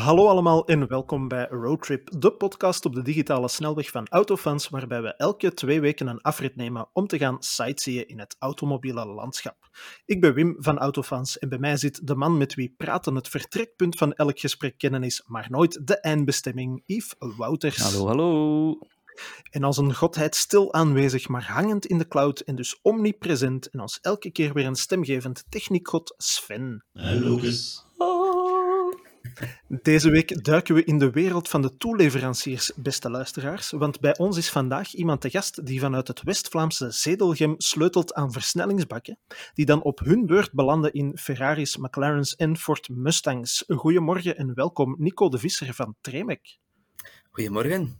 Hallo allemaal en welkom bij Roadtrip, de podcast op de digitale snelweg van Autofans, waarbij we elke twee weken een afrit nemen om te gaan sightseeën in het automobiele landschap. Ik ben Wim van Autofans en bij mij zit de man met wie praten het vertrekpunt van elk gesprek kennen is, maar nooit de eindbestemming, Yves Wouters. Hallo, hallo. En als een godheid stil aanwezig, maar hangend in de cloud en dus omnipresent en ons elke keer weer een stemgevend techniekgod Sven. Hallo, Lucas. Deze week duiken we in de wereld van de toeleveranciers, beste luisteraars, want bij ons is vandaag iemand te gast die vanuit het West-Vlaamse Zedelgem sleutelt aan versnellingsbakken, die dan op hun beurt belanden in Ferraris, McLaren's en Ford Mustangs. Goedemorgen en welkom, Nico de Visser van Tremec. Goedemorgen.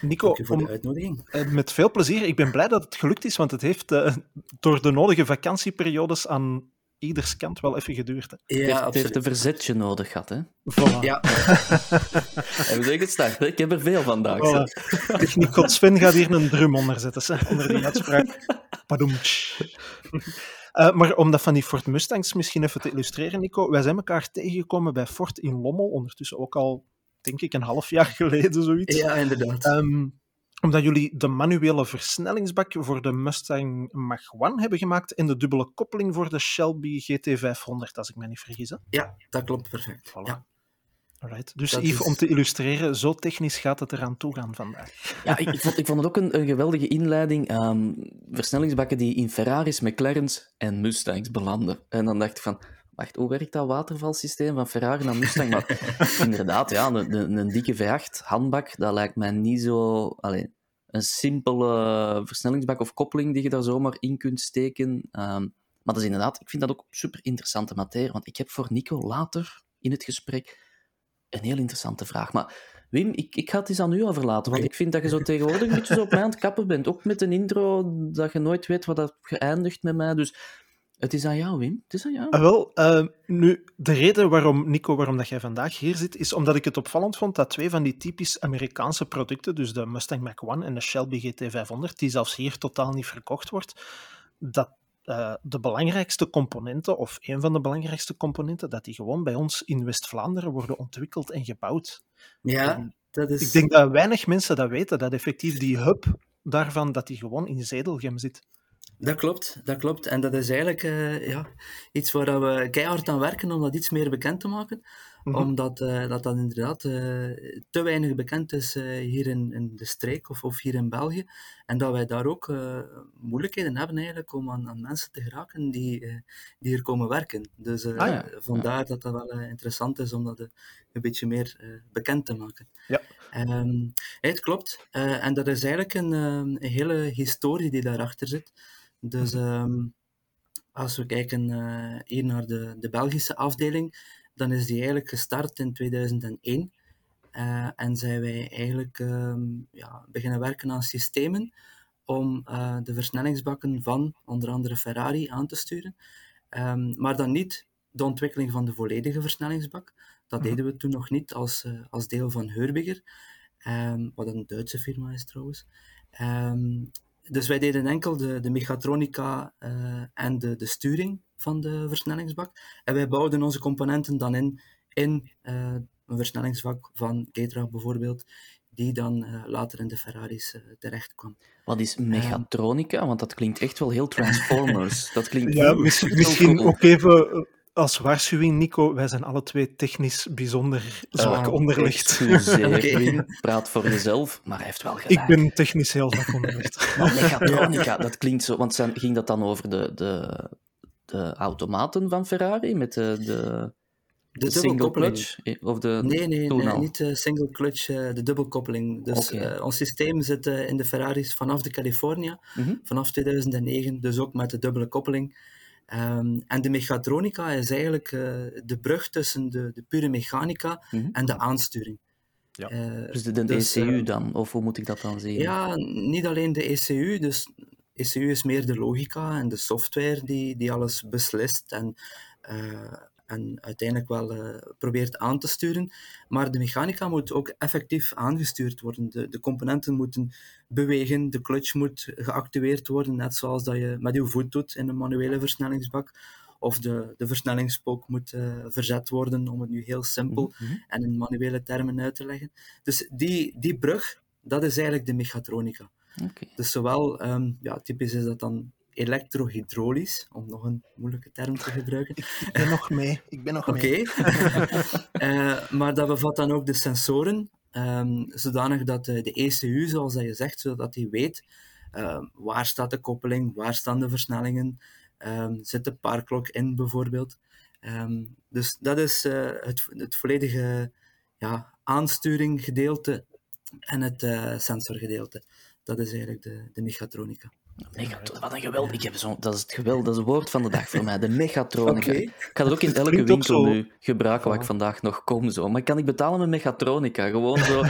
Nico, Dank u voor de om- uitnodiging. eh, met veel plezier. Ik ben blij dat het gelukt is, want het heeft eh, door de nodige vakantieperiodes aan ieders kant wel even geduurd. Hè. Het heeft, Ja, het heeft absoluut. een verzetje nodig gehad, hè? Voilà. Ja, En we zeggen het start, hè? Ik heb er veel vandaag. Voilà. Techniekgod Sven gaat hier een drum onder zetten, hè, onder die uitspraak. Padoemtsch. Eh, maar om dat van die Ford Mustangs misschien even te illustreren, Nico, wij zijn elkaar tegengekomen bij Ford in Lommel, ondertussen ook al, denk ik, een half jaar geleden, zoiets. ja inderdaad. Ehm, omdat jullie de manuele versnellingsbak voor de Mustang Mach-1 hebben gemaakt en de dubbele koppeling voor de Shelby GT500, als ik me niet vergis. hè? ja, dat klopt perfect. Voilà. Ja. Alright. Dus Dat Yves, is- om te illustreren, zo technisch gaat het eraan toe gaan vandaag. Ja, ik, ik vond, ik vond het ook een, een geweldige inleiding. Ehm, versnellingsbakken die in Ferraris, McLaren's en Mustangs belanden. En dan dacht ik van, wacht, hoe werkt dat watervalsysteem van Ferrari naar Mustang? Maar inderdaad, ja, een, een, dikke V8 handbak, dat lijkt mij niet zo... Allee, een simpele versnellingsbak of koppeling die je daar zomaar in kunt steken. Ehm, maar dat is inderdaad, ik vind dat ook super interessante materie, want ik heb voor Nico later in het gesprek een heel interessante vraag. Maar Wim, ik, ik ga het eens aan u overlaten, want ik vind dat je zo tegenwoordig een beetje zo op mij aan het kappen bent. Ook met een intro, dat je nooit weet wat dat geëindigt met mij. Dus het is aan jou, Wim. Het is aan jou. Ah, wel, eh, nu, de reden waarom, Nico, waarom dat jij vandaag hier zit, is omdat ik het opvallend vond dat twee van die typisch Amerikaanse producten, dus de Mustang Mach-1 en de Shelby GT500, die zelfs hier totaal niet verkocht wordt, dat eh, de belangrijkste componenten, of een van de belangrijkste componenten, dat die gewoon bij ons in West-Vlaanderen worden ontwikkeld en gebouwd. ja, En dat is... Ik denk dat weinig mensen dat weten, dat effectief die hub daarvan, dat die gewoon in Zedelgem zit. Dat klopt, dat klopt. En dat is eigenlijk eh, ja, iets waar we keihard aan werken om dat iets meer bekend te maken. Mhm. Omdat eh, dat, dat inderdaad eh, te weinig bekend is hier in, in de streek of, of hier in België. En dat wij daar ook moeilijkheden hebben eigenlijk om aan, aan mensen te geraken die, die hier komen werken. Dus Ah, ja. vandaar dat dat wel interessant is om dat een beetje meer bekend te maken. Ja. Ehm, het klopt. En dat is eigenlijk een, ehm, een hele historie die daarachter zit. Dus ehm, als we kijken eh, hier naar de, de Belgische afdeling, dan is die eigenlijk gestart in 2001. Eh, en zijn wij eigenlijk ehm, ja, beginnen werken aan systemen om eh, de versnellingsbakken van onder andere Ferrari aan te sturen. Ehm, maar dan niet de ontwikkeling van de volledige versnellingsbak. Dat Mhm. deden we toen nog niet als, als deel van Heurbiger, wat een Duitse firma is trouwens. Dus wij deden enkel de, de mechatronica eh, en de, de sturing van de versnellingsbak. En wij bouwden onze componenten dan in in eh, een versnellingsbak van Getra bijvoorbeeld, die dan eh, later in de Ferraris terecht kwam. Wat is mechatronica? Want dat klinkt echt wel heel Transformers. Dat klinkt Ja, misschien ook even als waarschuwing, Nico. Wij zijn alle twee technisch bijzonder zwak Ah, onderlegd. Wim. Praat voor jezelf, maar hij heeft wel gelijk. Ik ben technisch heel zwak onderlegd. Maar mechatronica, dat klinkt zo... Want zijn, ging dat dan over de, de, de automaten van Ferrari met de, de, De single dubbelkoppeling. clutch? Eh, Of de, Nee, nee, nee niet de single clutch, eh, de dubbelkoppeling. Dus eh, ons systeem zit in de Ferraris vanaf de California, Mhm. vanaf 2009, dus ook met de dubbele koppeling. Ehm, en de mechatronica is eigenlijk eh, de brug tussen de, de pure mechanica Mhm. en de aansturing. Ja. Eh, Dus de, de Dus, ECU eh, dan? Of hoe moet ik dat dan zien? Ja, niet alleen de ECU. Dus ECU is meer de logica en de software die, die alles beslist en, eh, en uiteindelijk wel eh, probeert aan te sturen. Maar de mechanica moet ook effectief aangestuurd worden. De, de componenten moeten bewegen, de clutch moet geactiveerd worden, net zoals dat je met je voet doet in een manuele versnellingsbak. of de, de versnellingspook moet uh, verzet worden, om het nu heel simpel Mhm, mhm. en in manuele termen uit te leggen. Dus die, die brug, dat is eigenlijk de mechatronica. Oké. Dus zowel, ehm, ja, typisch is dat dan elektrohydraulisch, om nog een moeilijke term te gebruiken. Ik ben nog mee. Ik ben nog Oké. mee. Eh, maar dat bevat dan ook de sensoren, ehm, zodanig dat de, ECU, zoals dat je zegt, zodat hij weet ehm, waar staat de koppeling, waar staan de versnellingen, ehm, zit de paarklok in bijvoorbeeld. Dus dat is eh, het, het volledige ja, aansturinggedeelte en het eh, sensorgedeelte. Dat is eigenlijk de, de mechatronica. Megatron, wat een geweld. Ik heb zo, dat is het geweld, dat is het woord van de dag voor mij, de mechatronica. Ik ga dat ook in elke winkel nu gebruiken waar ik vandaag nog kom. Zo. Maar kan ik betalen met mechatronica? Gewoon zo.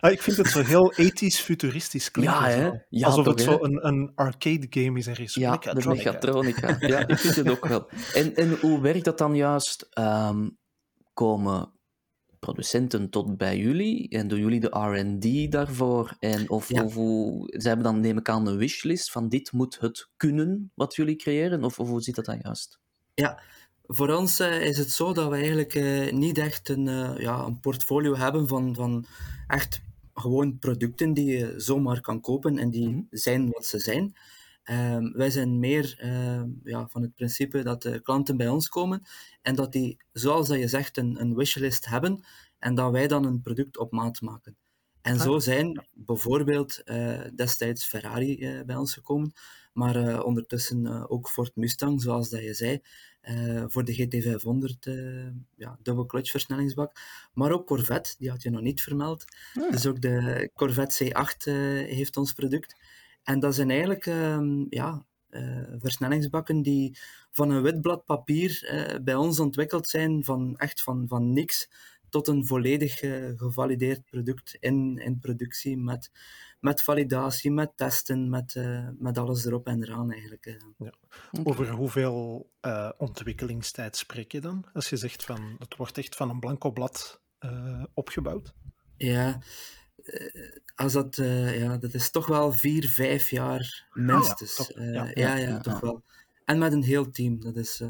Ah, ik vind het zo heel ethisch futuristisch klinken. Ja, hè? Ja, Alsof toch, het zo een, een arcade game is. Er is Ja, de Mechatronica. mechatronica. Ja, ik vind het ook wel. En, en hoe werkt dat dan juist? Ehm, komen producenten tot bij jullie en doen jullie de R&D daarvoor? En of, Ja. of hoe, ze hebben dan neem ik aan een wishlist van dit moet het kunnen wat jullie creëren? Of, of hoe zit dat dan juist? Ja, voor ons eh, is het zo dat we eigenlijk eh, niet echt een, eh, ja, een portfolio hebben van, van echt gewoon producten die je zomaar kan kopen en die Mhm. zijn wat ze zijn. Ehm, wij zijn meer ehm, ja, van het principe dat de klanten bij ons komen en dat die, zoals dat je zegt, een, een wishlist hebben en dat wij dan een product op maat maken. En zo zijn bijvoorbeeld eh, destijds Ferrari eh, bij ons gekomen, maar eh, ondertussen ook Ford Mustang, zoals dat je zei, voor de GT500, eh ja, dubbel clutch versnellingsbak. Maar ook Corvette, die had je nog niet vermeld. Ah. Dus ook de Corvette C8 eh, heeft ons product. En dat zijn eigenlijk ehm, ja, eh, versnellingsbakken die van een wit blad papier eh, bij ons ontwikkeld zijn, van echt van, van niks tot een volledig eh, gevalideerd product in, in productie, met, met validatie, met testen, met, eh, met alles erop en eraan eigenlijk. eh. Over hoeveel eh, ontwikkelingstijd spreek je dan? Als je zegt van het wordt echt van een blanco blad eh, opgebouwd. Ja, als dat, eh, ja, dat is toch wel vier, vijf jaar minstens. toch, Eh, ja. ja, Ja, ja, ja, toch ja. wel. En met een heel team. Dat is, eh,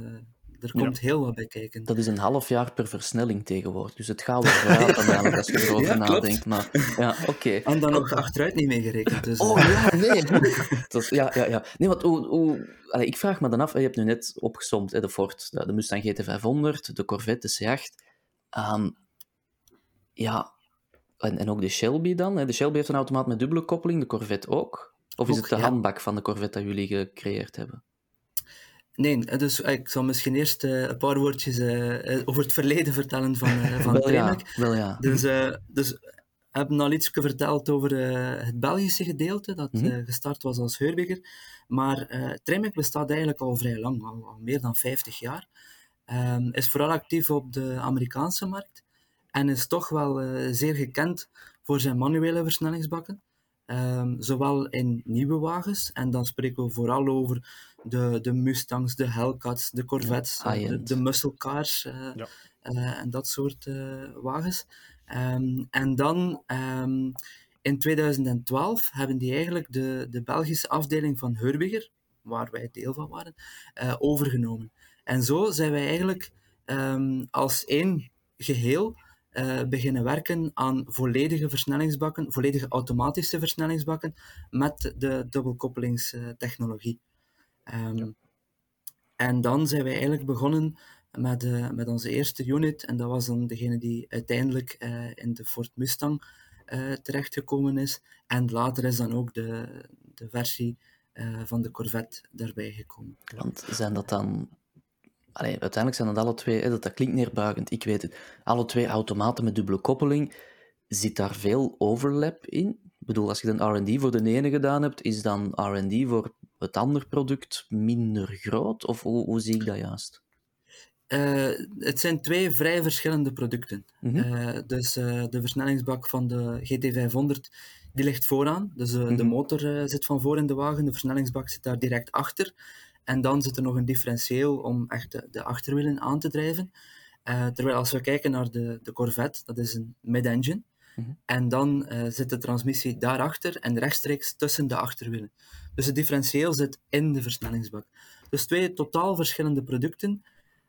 er komt heel wat bij kijken. Dat is een half jaar per versnelling tegenwoordig. Dus het gaat wel vooruit eigenlijk als je erover nadenkt. Maar ja, oké. En dan nog achteruit niet meegerekend. Dus, Oh eh, ja, nee. Dat is, ja, ja, ja. Nee, want hoe, hoe, allee, ik vraag me dan af, je hebt nu net opgesomd, hè, de Ford, de de Mustang GT500, de Corvette, de C8. Ehm, ja, en, en ook de Shelby dan. Hè. De Shelby heeft een automaat met dubbele koppeling, de Corvette ook. Of is Ook, het de ja. handbak van de Corvette dat jullie gecreëerd hebben? Nee, dus eh, ik zal misschien eerst eh, een paar woordjes eh, over het verleden vertellen van, eh, van wel, ja, wel ja. Dus, dus we hebben al iets verteld over het Belgische gedeelte, dat Mhm. gestart was als Heurbiger. Maar eh Tremec bestaat eigenlijk al vrij lang, al, al meer dan 50 jaar. Ehm, is vooral actief op de Amerikaanse markt en is toch wel eh, zeer gekend voor zijn manuele versnellingsbakken. Ehm, zowel in nieuwe wagens, en dan spreken we vooral over de, de Mustangs, de Hellcats, de Corvettes, Ja, de, de muscle cars eh, Ja. eh, en dat soort eh, wagens. Ehm, en dan ehm, in 2012 hebben die eigenlijk de, de Belgische afdeling van Heurbiger, waar wij deel van waren, eh, overgenomen. En zo zijn wij eigenlijk ehm, als één geheel eh, beginnen werken aan volledige versnellingsbakken, volledige automatische versnellingsbakken met de dubbelkoppelingstechnologie. Ehm, En dan zijn wij eigenlijk begonnen met, eh, met onze eerste unit, en dat was dan degene die uiteindelijk eh, in de Ford Mustang terechtgekomen is. En later is dan ook de, de versie van de Corvette daarbij gekomen. Want zijn dat dan... Allee, uiteindelijk zijn dat alle twee... Hè, dat, dat klinkt neerbuigend, ik weet het. Alle twee automaten met dubbele koppeling. Zit daar veel overlap in? Ik bedoel, als je dan R&D voor de ene gedaan hebt, is dan R&D voor het andere product minder groot? Of hoe, hoe zie ik dat juist? Eh, het zijn twee vrij verschillende producten. Mhm. Eh, dus eh, de versnellingsbak van de GT500 die ligt vooraan. Dus de Mhm. motor zit van voor in de wagen, de versnellingsbak zit daar direct achter. En dan zit er nog een differentieel om echt de, de achterwielen aan te drijven. Eh, terwijl als we kijken naar de, de Corvette, dat is een mid-engine. Mhm. En dan eh, zit de transmissie daarachter en rechtstreeks tussen de achterwielen. Dus het differentieel zit in de versnellingsbak. Dus twee totaal verschillende producten.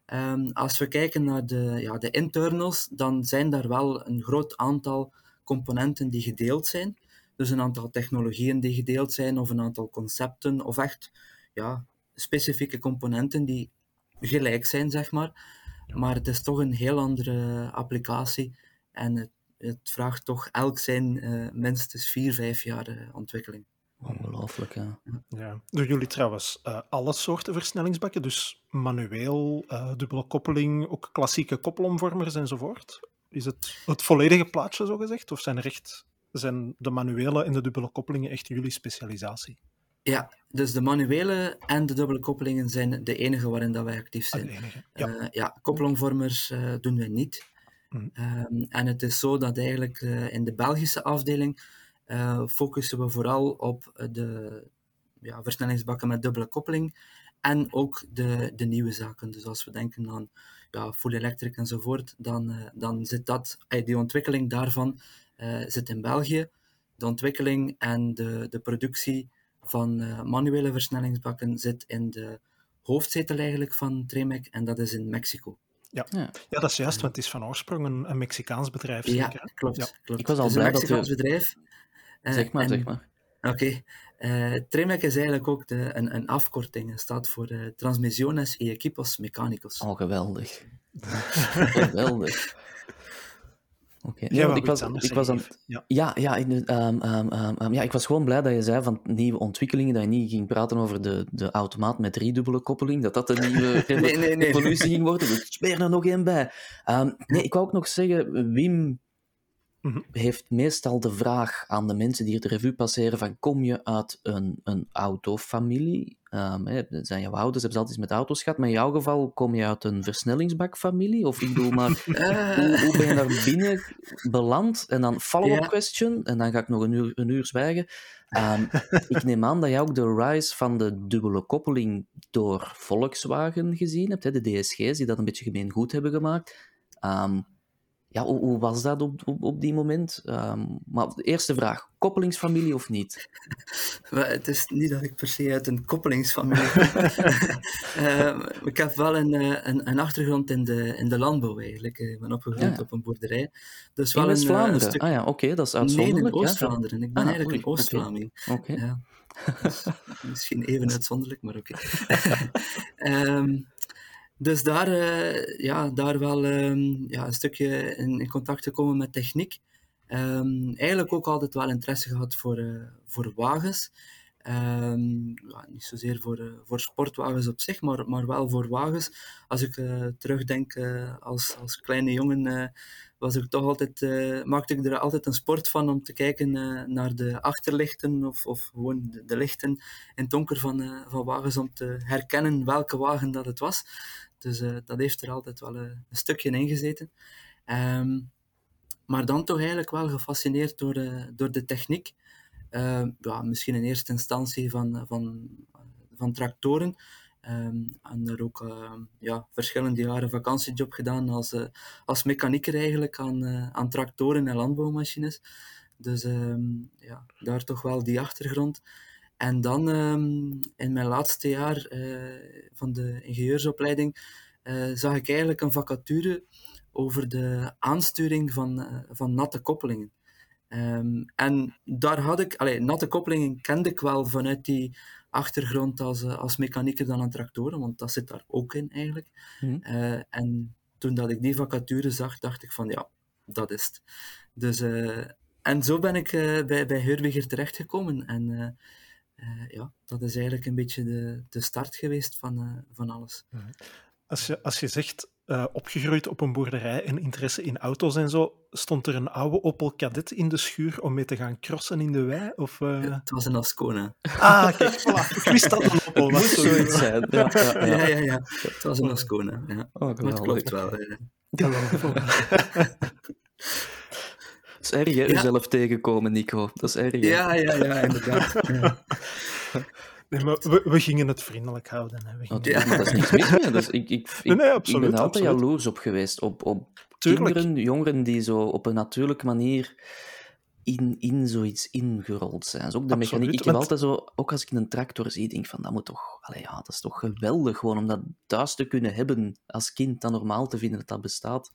Ehm, als we kijken naar de, ja, de internals, dan zijn daar wel een groot aantal componenten die gedeeld zijn. Dus een aantal technologieën die gedeeld zijn, of een aantal concepten, of echt ja, specifieke componenten die gelijk zijn, zeg maar. Maar het is toch een heel andere applicatie en het, het vraagt toch elk zijn uh, minstens vier, vijf jaar uh, ontwikkeling. Ongelooflijk, ja. ja. Doen jullie trouwens uh, alle soorten versnellingsbakken? Dus manueel, dubbele koppeling, ook klassieke koppelomvormers enzovoort? Is het het volledige plaatje, zo gezegd? Of zijn er echt zijn de manuele en de dubbele koppelingen echt jullie specialisatie? Ja, dus de manuele en de dubbele koppelingen zijn de enige waarin dat wij actief zijn. Ah, enige, ja. Uh, ja, koppelomvormers uh, doen wij niet. Mm. Um, en het is zo dat eigenlijk uh, in de Belgische afdeling focussen we vooral op de ja, versnellingsbakken met dubbele koppeling en ook de, de nieuwe zaken. Dus als we denken aan ja, full electric enzovoort, dan, dan zit dat, die ontwikkeling daarvan zit in België. De ontwikkeling en de, de productie van uh, manuele versnellingsbakken zit in de hoofdzetel eigenlijk van Tremec en dat is in Mexico. Ja. ja. Ja. dat is juist, want het is van oorsprong een, een Mexicaans bedrijf. Zeker? Ja, klopt, ja. klopt. Ik was al het is blij een Mexicaans dat bedrijf. Uh, zeg maar, en, zeg maar. Oké. Okay. Uh, Tremec is eigenlijk ook de, een, een afkorting. Het staat voor uh, Transmisiones y Equipos Mecánicos. Oh, geweldig. geweldig. Oké. Ja, want ik was, ik was aan, ja. ja, ja, ehm, ehm, ja, ik was gewoon blij dat je zei van nieuwe ontwikkelingen, dat je niet ging praten over de, de automaat met driedubbele koppeling, dat dat de nieuwe Nee, nee, nee. evolutie ging worden. Speer er nog één bij. Nee, ik wou ook nog zeggen, Wim. Heeft meestal de vraag aan de mensen die de revue passeren van kom je uit een, een autofamilie? Hè, zijn jouw ouders, hebben ze altijd iets met auto's gehad, maar in jouw geval kom je uit een versnellingsbakfamilie? Of ik bedoel maar, hoe, hoe ben je daar binnen beland? En dan follow-up Ja. question, en dan ga ik nog een uur, een uur zwijgen. Ehm, ik neem aan dat jij ook de rise van de dubbele koppeling door Volkswagen gezien hebt, hè, de DSG's, die dat een beetje gemeen goed hebben gemaakt. Ehm, ja, hoe, hoe was dat op, op, op die moment? Ehm, maar de eerste vraag, koppelingsfamilie of niet? Het is niet dat ik per se uit een koppelingsfamilie kom. Eh, ik heb wel een, eh, een, een achtergrond in de, in de landbouw eigenlijk. Ik ben opgegroeid Ja. op een boerderij. Dus In wel een, eh, West-Vlaanderen? stuk... Ah ja, oké, dat is Nee, in uitzonderlijk. ja. Oost-Vlaanderen. Ik ben Ah, eigenlijk een oei. Oost-Vlaming. Dus misschien even uitzonderlijk, maar oké. Ehm, dus daar, eh, ja, daar wel ehm, ja, een stukje in, in contact gekomen met techniek. Ehm, eigenlijk ook altijd wel interesse gehad voor, eh, voor wagens. Ehm, ja, niet zozeer voor, eh, voor sportwagens op zich, maar, maar wel voor wagens. Als ik terugdenk als, als kleine jongen, was ik toch altijd, maakte ik er altijd een sport van om te kijken naar de achterlichten of, of gewoon de, lichten in het donker van, van wagens om te herkennen welke wagen dat het was. Dus eh, dat heeft er altijd wel eh, een stukje in gezeten. Ehm, maar dan toch eigenlijk wel gefascineerd door, eh, door de techniek. Ehm, ja, misschien in eerste instantie van, van, van tractoren. Ehm, en daar ook ja, verschillende jaren vakantiejob gedaan als, eh, als mechanieker eigenlijk aan, aan tractoren en landbouwmachines. Dus ja, daar toch wel die achtergrond. En dan ehm, in mijn laatste jaar eh, van de ingenieursopleiding eh, zag ik eigenlijk een vacature over de aansturing van, eh, van natte koppelingen. Ehm, en daar had ik, allee, natte koppelingen kende ik wel vanuit die achtergrond als, als mechanieker dan aan tractoren, want dat zit daar ook in eigenlijk. Mhm. En toen dat ik die vacature zag, dacht ik van ja, dat is het. Dus, en zo ben ik bij, bij Heurwiger terechtgekomen. En ja, dat is eigenlijk een beetje de, de start geweest van, eh, van alles. Als je, als je zegt eh, opgegroeid op een boerderij en interesse in auto's en zo, stond er een oude Opel Kadett in de schuur om mee te gaan crossen in de wei? Of, eh? Het was een Ascona. Ah, kijk, voilà. Ik wist dat een Opel was. Zoiets zijn. Ja, ja, Ja, ja. ja, ja. Het was een Ascona. Ja. Oh, Maar het klopt wel. eh. Het is erg, hè, Ja. jezelf tegenkomen, Nico. Dat is erg. hè. Ja, ja, ja, inderdaad. Ja. Nee, maar we, we gingen het vriendelijk houden. Hè. We gingen- Natuurlijk, maar dat is niks mis mee. Dus ik, ik, ik, Nee, nee, ik ben er altijd absoluut. jaloers op geweest. Op, op Tuurlijk. kinderen, jongeren die zo op een natuurlijke manier in, in zoiets ingerold zijn. Dus ook de mechaniek. Ik heb altijd zo, ook als ik een tractor zie, denk van dat moet toch, allee, ja, dat is toch geweldig gewoon om dat thuis te kunnen hebben als kind, dan normaal te vinden dat dat bestaat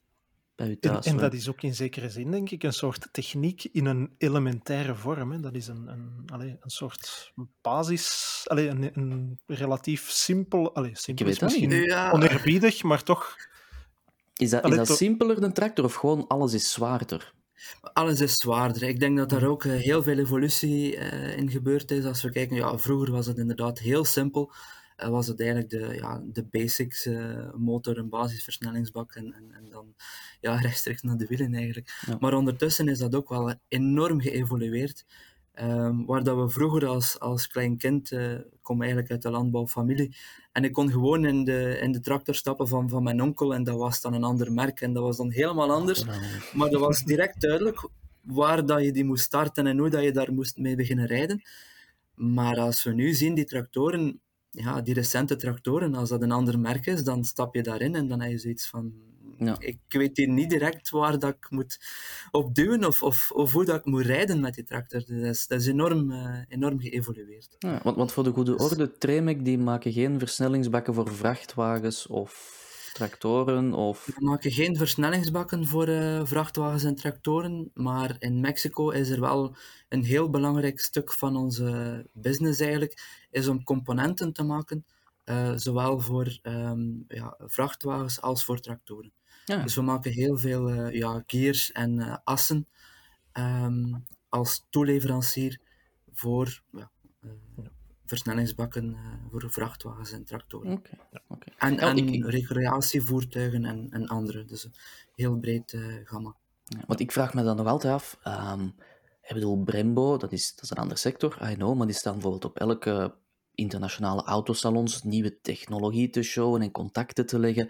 bij u thuis. En, en dat is ook in zekere zin, denk ik, een soort techniek in een elementaire vorm. Hè. Dat is een, een, allee, een soort basis, allee, een, een relatief simpel, allee, simpel is misschien ja. oneerbiedig, maar toch... Is dat, allee, is dat simpeler dan tractor of gewoon alles is zwaarder? Alles is zwaarder. Ik denk dat daar ook eh, heel veel evolutie uh, in gebeurd is. Als we kijken, ja, vroeger was het inderdaad heel simpel. Uh, was het eigenlijk de, ja, de basics, motor, een basisversnellingsbak en, en, en, dan ja, rechtstreeks naar de wielen eigenlijk. Maar ondertussen is dat ook wel enorm geëvolueerd. Um, waar dat we vroeger als, als klein kind, uh, kom eigenlijk uit de landbouwfamilie, en ik kon gewoon in de, in de tractor stappen van, van mijn onkel en dat was dan een ander merk en dat was dan helemaal anders. Maar dat was direct duidelijk waar dat je die moest starten en hoe dat je daar moest mee beginnen rijden. Maar als we nu zien, die tractoren, ja, die recente tractoren, als dat een ander merk is, dan stap je daarin en dan heb je zoiets van, ja. Ik weet hier niet direct waar dat ik moet op duwen of, of, of hoe dat ik moet rijden met die tractor. Dat is, dat is enorm, uh, enorm geëvolueerd. Ja, want, want voor de goede dus- orde, Tremec die maken geen versnellingsbakken voor vrachtwagens of tractoren? Of... We maken geen versnellingsbakken voor uh, vrachtwagens en tractoren, maar in Mexico is er wel een heel belangrijk stuk van onze business eigenlijk, is om componenten te maken, uh, zowel voor um, ja, vrachtwagens als voor tractoren. Ja. Dus we maken heel veel uh, ja, gears en assen um, als toeleverancier voor ja, versnellingsbakken voor vrachtwagens en tractoren. Okay. Okay. En, ja, en ik... recreatievoertuigen en, en andere. Dus een heel breed gamma. Ja, want ik vraag me dan nog altijd af. Um, ik bedoel, Brembo, dat is, dat is een andere sector, I know, maar die staan bijvoorbeeld op elke internationale autosalons nieuwe technologie te showen en contacten te leggen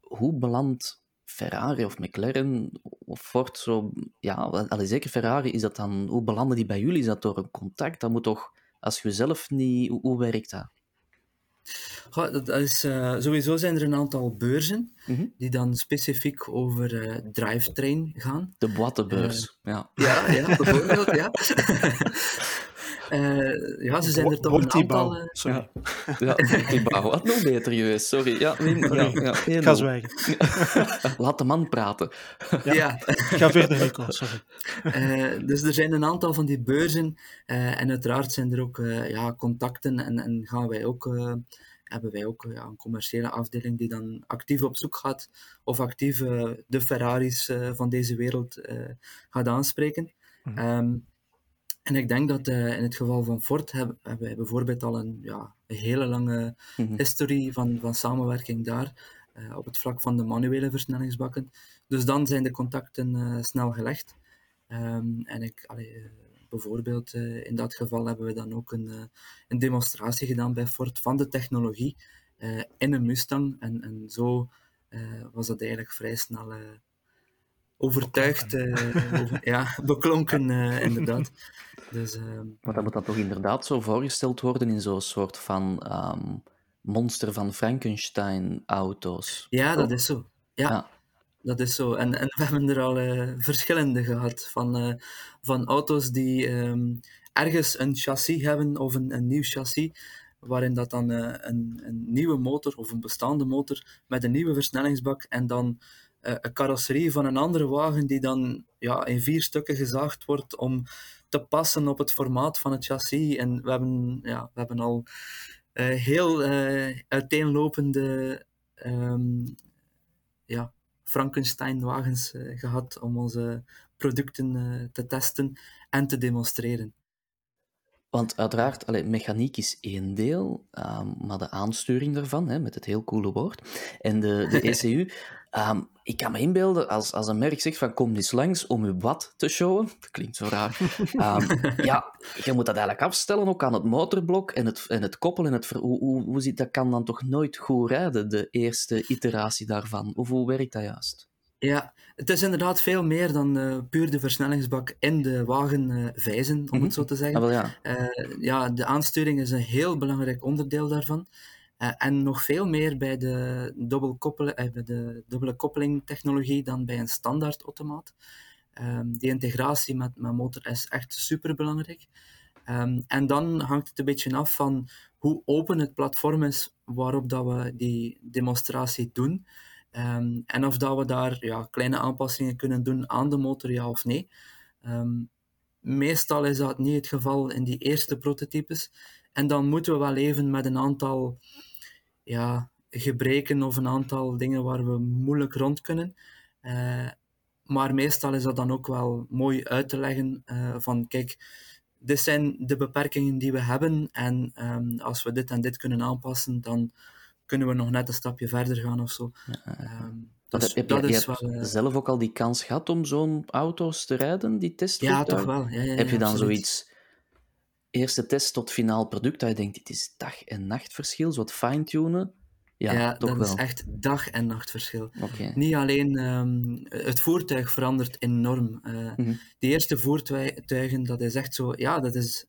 hoe belandt Ferrari of McLaren of Ford zo... Ja, allee, zeker Ferrari, is dat dan... Hoe belanden die bij jullie? Is dat door een contact? Dat moet toch... Als je zelf niet... Hoe, hoe werkt dat? Ja, dat is, uh, sowieso zijn er een aantal beurzen mm -hmm. die dan specifiek over uh, drivetrain gaan. De boitebeurs, uh, ja. Ja, ja bijvoorbeeld, ja. Uh, ja, ze zijn er toch een aantal... Uh... Sorry. Ja, ja Wat nog beter geweest, sorry. Ja, nee, ja, ja, Ik ga zwijgen. Laat de man praten. Ja, ja. ga verder, Nico, sorry. Uh, dus er zijn een aantal van die beurzen en uiteraard zijn er ook ja, contacten en, en gaan wij ook hebben wij ook ja, een commerciële afdeling die dan actief op zoek gaat of actief uh, de Ferraris uh, van deze wereld uh, gaat aanspreken. Mm -hmm. um, en ik denk dat in het geval van Ford hebben, hebben wij bijvoorbeeld al een, ja, een hele lange mm -hmm. historie van, van samenwerking daar op het vlak van de manuele versnellingsbakken. Dus dan zijn de contacten snel gelegd. Um, en ik, allee, bijvoorbeeld in dat geval hebben we dan ook een, een demonstratie gedaan bij Ford van de technologie in een Mustang. En, en zo was dat eigenlijk vrij snel overtuigd, beklonken. over, ja, beklonken inderdaad. Dus, maar dat moet dan toch inderdaad zo voorgesteld worden in zo'n soort van um, monster van Frankenstein-auto's? Ja, dat is zo. Ja. ja. Dat is zo. En, en we hebben er al uh, verschillende gehad. Van, uh, van auto's die um, ergens een chassis hebben of een, een nieuw chassis. Waarin dat dan uh, een, een nieuwe motor of een bestaande motor met een nieuwe versnellingsbak. En dan een carrosserie van een andere wagen die dan ja, in vier stukken gezaagd wordt om te passen op het formaat van het chassis. En we hebben, ja, we hebben al heel uiteenlopende um, ja, Frankenstein-wagens gehad om onze producten te testen en te demonstreren. Want uiteraard, allee, mechaniek is één deel, um, maar de aansturing daarvan, hè, met het heel coole woord, en de, de ECU, um, ik kan me inbeelden, als, als een merk zegt van kom eens langs om je wat te showen, dat klinkt zo raar, um, ja, je moet dat eigenlijk afstellen ook aan het motorblok en het, en het koppelen. Het ver, hoe, hoe, hoe zit, dat kan dan toch nooit goed rijden, de eerste iteratie daarvan? Of hoe werkt dat juist? Ja, het is inderdaad veel meer dan uh, puur de versnellingsbak in de wagen uh, vijzen, om mm -hmm. het zo te zeggen. Ah, ja. Uh, ja, de aansturing is een heel belangrijk onderdeel daarvan. en nog veel meer bij de, bij de dubbele koppeling technologie dan bij een standaard automaat. Ehm, die integratie met, met motor is echt super belangrijk. Ehm, en dan hangt het een beetje af van hoe open het platform is waarop dat we die demonstratie doen. Ehm, en of dat we daar ja, kleine aanpassingen kunnen doen aan de motor, ja of nee. meestal is dat niet het geval in die eerste prototypes. En dan moeten we wel leven met een aantal ja, gebreken of een aantal dingen waar we moeilijk rond kunnen. Uh, maar meestal is dat dan ook wel mooi uit te leggen uh, van kijk, dit zijn de beperkingen die we hebben en um, als we dit en dit kunnen aanpassen, dan kunnen we nog net een stapje verder gaan of zo. Um, dus heb, dat je, is je wel, uh... zelf ook al die kans gehad om zo'n auto's te rijden, die test? Ja, toch wel. Ja, ja, heb je dan zoiets, eerste test tot finaal product, dat je denkt, dit is dag- en nachtverschil, zo wat fine-tunen? Ja, ja dat is echt dag- en nachtverschil. Okay. Niet alleen um, het voertuig verandert enorm. Uh, mm -hmm. Die eerste voertuigen, dat is echt zo, ja, dat is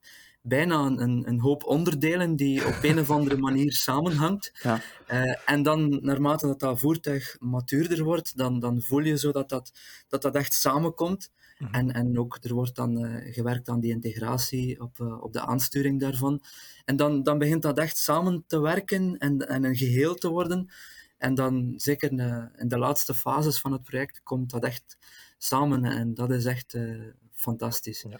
bijna een, een hoop onderdelen die op een of andere manier samenhangt. Ja. Uh, en dan, naarmate dat, dat voertuig matuurder wordt, dan, dan voel je zo dat dat, dat, dat echt samenkomt. Mhm. En, en ook er wordt dan uh, gewerkt aan die integratie op, uh, op de aansturing daarvan. En dan, dan begint dat echt samen te werken en, en een geheel te worden. En dan, zeker in de laatste fases van het project, komt dat echt samen. En dat is echt fantastisch. Ja.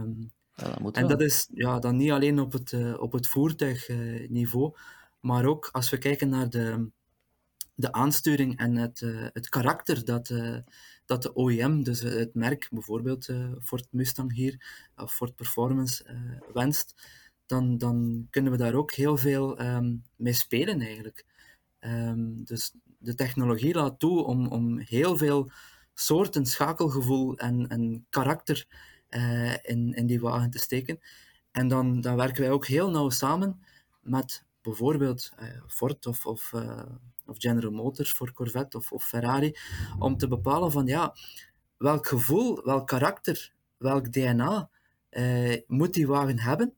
Um, ja, dat moet en dat is ja, dan niet alleen op het, op het voertuigniveau, maar ook als we kijken naar de, de aansturing en het, het karakter dat dat de OEM, dus het merk, bijvoorbeeld Ford Mustang hier, of Ford Performance, wenst, dan, dan kunnen we daar ook heel veel um, mee spelen eigenlijk. Um, dus de technologie laat toe om, om heel veel soorten schakelgevoel en, en karakter uh, in, in die wagen te steken. En dan, dan werken wij ook heel nauw samen met bijvoorbeeld Ford of, of of General Motors voor Corvette of, of Ferrari, om te bepalen van ja, welk gevoel, welk karakter, welk DNA eh, moet die wagen hebben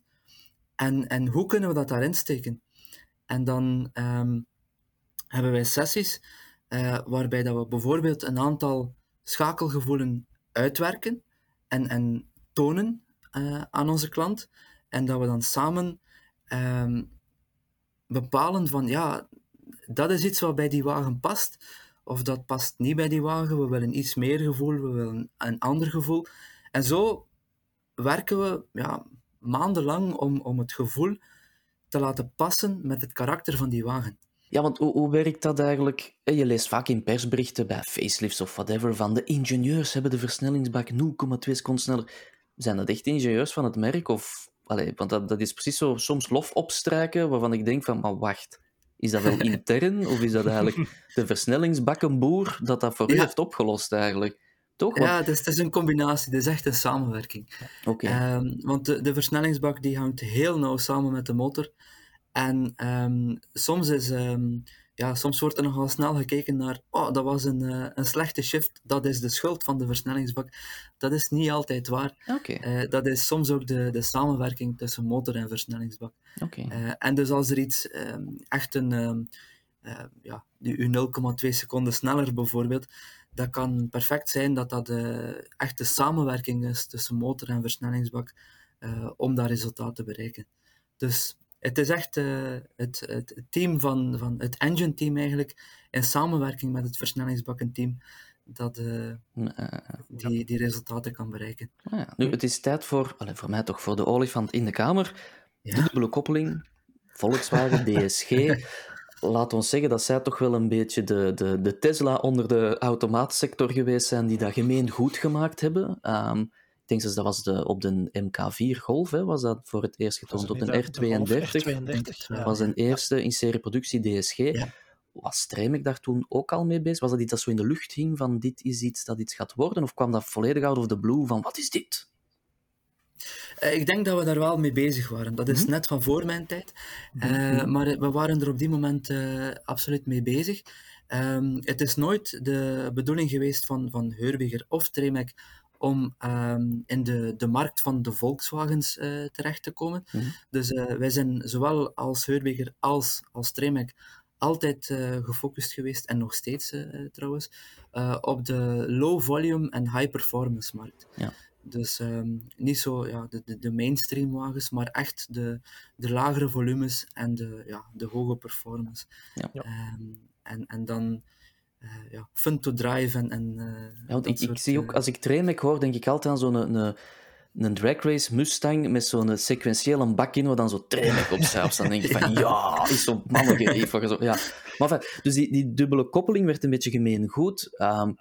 en, en hoe kunnen we dat daarin steken. En dan um, hebben wij sessies waarbij dat we bijvoorbeeld een aantal schakelgevoelen uitwerken en, en tonen uh, aan onze klant. En dat we dan samen um, bepalen van ja, dat is iets wat bij die wagen past. Of dat past niet bij die wagen. We willen iets meer gevoel, we willen een ander gevoel. En zo werken we ja, maandenlang om, om het gevoel te laten passen met het karakter van die wagen. Ja, want hoe, hoe werkt dat eigenlijk? Je leest vaak in persberichten bij facelifts of whatever van de ingenieurs hebben de versnellingsbak 0,2 seconden sneller. Zijn dat echt ingenieurs van het merk? Of, allez, want dat, dat is precies zo soms lof opstrijken waarvan ik denk van, maar wacht, is dat wel intern of is dat eigenlijk de versnellingsbakkenboer dat dat voor u heeft opgelost eigenlijk? Toch? Ja, het is, het is, een combinatie. Het is echt een samenwerking. Okay. Um, ehm, want de, de, versnellingsbak die hangt heel nauw samen met de motor. En um, soms is um, ja, soms wordt er nogal snel gekeken naar, oh, dat was een, uh, een slechte shift, dat is de schuld van de versnellingsbak. Dat is niet altijd waar. Okay. Uh, dat is soms ook de, de samenwerking tussen motor en versnellingsbak. Okay. Uh, en dus als er iets um, echt een, ja, die 0,2 seconden sneller bijvoorbeeld, dat kan perfect zijn dat dat echt de samenwerking is tussen motor en versnellingsbak om dat resultaat te bereiken. Dus het is echt uh, het, het, team van, van het engine team eigenlijk, in samenwerking met het versnellingsbakkenteam, dat uh, die, die resultaten kan bereiken. Ah, ja. Nu, het is tijd voor, allez, voor mij toch, voor de olifant in de kamer. Ja. Dubbele koppeling, Volkswagen, DSG. Laat ons zeggen dat zij toch wel een beetje de, de, de Tesla onder de automaatsector geweest zijn die dat gemeen goed gemaakt hebben. Um, ik denk dat dat was de, op de MK4 Golf, hè, was dat voor het eerst getoond. Op de R32, was een eerste in serie productie DSG. Ja. Was Stremek daar toen ook al mee bezig? Was dat iets dat zo in de lucht hing van dit is iets dat iets gaat worden? Of kwam dat volledig out of the blue van wat is dit? Uh, ik denk dat we daar wel mee bezig waren. Dat is mm -hmm. net van voor mijn tijd. Mm -hmm. Maar we waren er op die moment uh, absoluut mee bezig. Um, het is nooit de bedoeling geweest van, van Heurbiger of Tremek om um, in de, de markt van de Volkswagens uh, terecht te komen. Mm -hmm. Dus uh, wij zijn zowel als Heurbeger als als Tremec altijd gefocust geweest, en nog steeds trouwens, op de low volume en high performance markt. Ja. Dus ehm, niet zo ja, de, de, de mainstream wagens, maar echt de, de lagere volumes en de, ja, de hoge performance. Ja. Ehm, en, en dan ja, fun to drive en. en uh, ja, want ik, ik zie ook, als ik Tremec hoor, denk ik altijd aan zo'n een, een, een drag race Mustang met zo'n sequentiële bak in waar dan zo Tremec op staat. Dan denk ik van ja, is zo mannelijk. Zo, ja. Maar dus die, die dubbele koppeling werd een beetje gemeen goed. Um,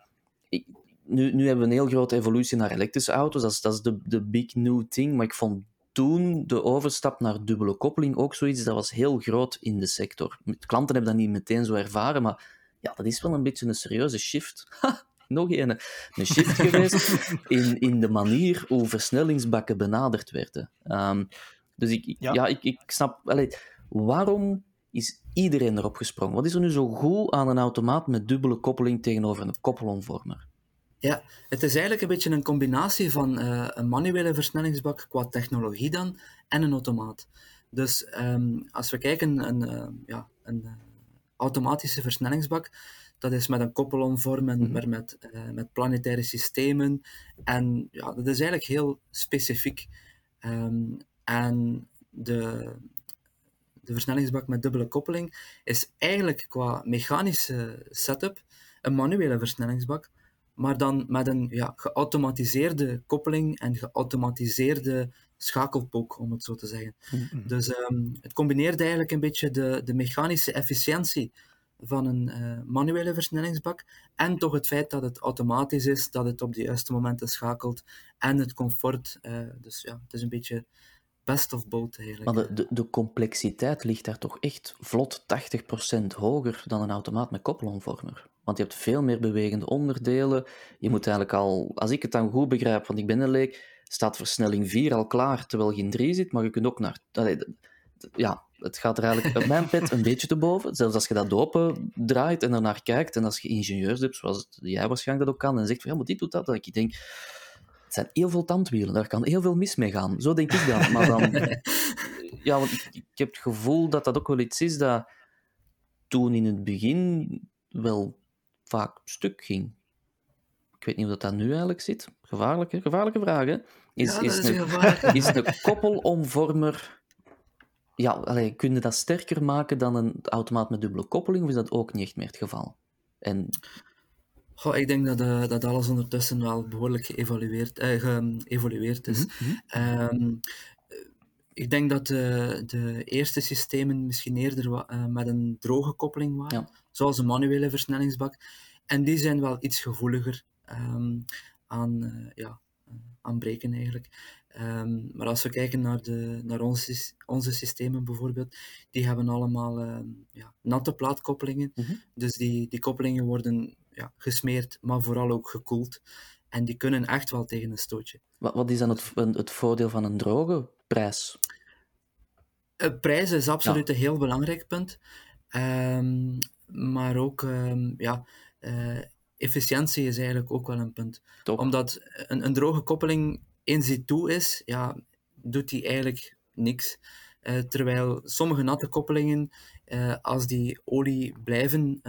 ik, nu, nu hebben we een heel grote evolutie naar elektrische auto's. Dat is, dat is de, de big new thing. Maar ik vond toen de overstap naar dubbele koppeling ook zoiets dat was heel groot in de sector. Klanten hebben dat niet meteen zo ervaren, maar ja, dat is wel een beetje een serieuze shift. Ha, nog een. Een shift geweest in, in de manier hoe versnellingsbakken benaderd werden. Um, dus ik, ja. ja. ik, ik snap... Allee, waarom is iedereen erop gesprongen? Wat is er nu zo goed aan een automaat met dubbele koppeling tegenover een koppelomvormer? Ja, het is eigenlijk een beetje een combinatie van uh, een manuele versnellingsbak qua technologie dan en een automaat. Dus um, als we kijken, een, uh, ja, een uh, automatische versnellingsbak, dat is met een koppelomvormen, mm -hmm. maar met, met planetaire systemen. En ja, dat is eigenlijk heel specifiek. Um, en de, de versnellingsbak met dubbele koppeling is eigenlijk qua mechanische setup een manuele versnellingsbak maar dan met een ja, geautomatiseerde koppeling en geautomatiseerde schakelpook, om het zo te zeggen. Dus um, het combineert eigenlijk een beetje de, de mechanische efficiëntie van een uh, manuele versnellingsbak en toch het feit dat het automatisch is, dat het op de juiste momenten schakelt en het comfort. Uh, dus ja, het is een beetje best of both eigenlijk. Maar de, de, de complexiteit ligt daar toch echt vlot 80% hoger dan een automaat met koppelomvormer. Want je hebt veel meer bewegende onderdelen. Je moet eigenlijk al, als ik het dan goed begrijp, want ik ben een leek, staat versnelling 4 al klaar terwijl je in 3 zit, maar je kunt ook naar. Ja, het gaat er eigenlijk op mijn pet een beetje te boven. Zelfs als je dat open draait en ernaar kijkt, en als je ingenieurs hebt, zoals jij waarschijnlijk dat ook kan, en zegt van ja, maar dit doet dat, dan ik denk, het zijn heel veel tandwielen, daar kan heel veel mis mee gaan. Zo denk ik dan. Maar dan, ja, want ik, ik heb het gevoel dat dat ook wel iets is dat toen in het begin wel vaak stuk ging. Ik weet niet hoe dat, dat nu eigenlijk zit. Gevaarlijke, gevaarlijke vragen. Is, ja, is, is, een, is een koppelomvormer... Ja, allee, kun je dat sterker maken dan een automaat met dubbele koppeling, of is dat ook niet echt meer het geval? En... Goh, ik denk dat, uh, dat alles ondertussen wel behoorlijk geëvalueerd, uh, geëvolueerd is. Mm -hmm. um, ik denk dat de, de eerste systemen misschien eerder uh, met een droge koppeling waren, ja. zoals een manuele versnellingsbak. En die zijn wel iets gevoeliger um, aan, uh, ja, aan breken eigenlijk. Um, maar als we kijken naar, de, naar onze, onze systemen bijvoorbeeld, die hebben allemaal ja, natte plaatkoppelingen. Mm -hmm. Dus die, die koppelingen worden ja, gesmeerd, maar vooral ook gekoeld. En die kunnen echt wel tegen een stootje. Wat, wat is dan het, het voordeel van een droge prijs? Uh, prijs is absoluut ja. een heel belangrijk punt. Um, maar ook um, ja, uh, efficiëntie is eigenlijk ook wel een punt. Top. Omdat een, een, droge koppeling in situ is, ja, doet die eigenlijk niks. Uh, terwijl sommige natte koppelingen, als die olie blijven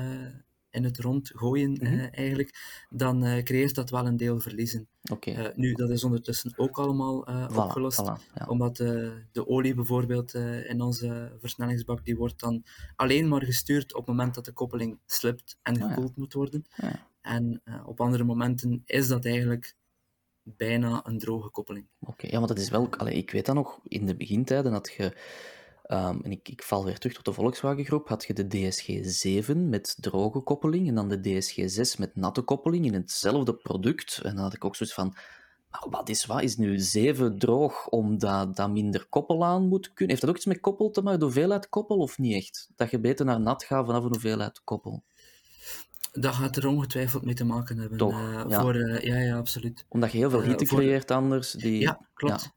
in het rond gooien, Mhm. mm -hmm. uh, eigenlijk, dan uh, creëert dat wel een deel verliezen. Okay. Uh, nu, dat is ondertussen ook allemaal voilà, opgelost, voilà, ja. omdat de olie bijvoorbeeld in onze versnellingsbak, die wordt dan alleen maar gestuurd op het moment dat de koppeling slipt en gekoeld oh, ja. moet worden. Ja. En op andere momenten is dat eigenlijk bijna een droge koppeling. Oké, okay, ja, want dat is wel... Allee, ik weet dat nog, in de begintijden had je... Um, en ik, ik, val weer terug tot de Volkswagen-groep. Had je de DSG7 met droge koppeling en dan de DSG6 met natte koppeling in hetzelfde product. En dan had ik ook zoiets van: maar wat is wat? Is nu 7 droog omdat dat minder koppel aan moet kunnen? Heeft dat ook iets met koppel te maken, de hoeveelheid koppel of niet echt? Dat je beter naar nat gaat vanaf een hoeveelheid koppel? Dat gaat er ongetwijfeld mee te maken hebben. Toch, uh, ja. Voor, uh, ja, ja, absoluut. Omdat je heel veel hitte Uh, voor- creëert anders. Die... Ja, klopt. Ja.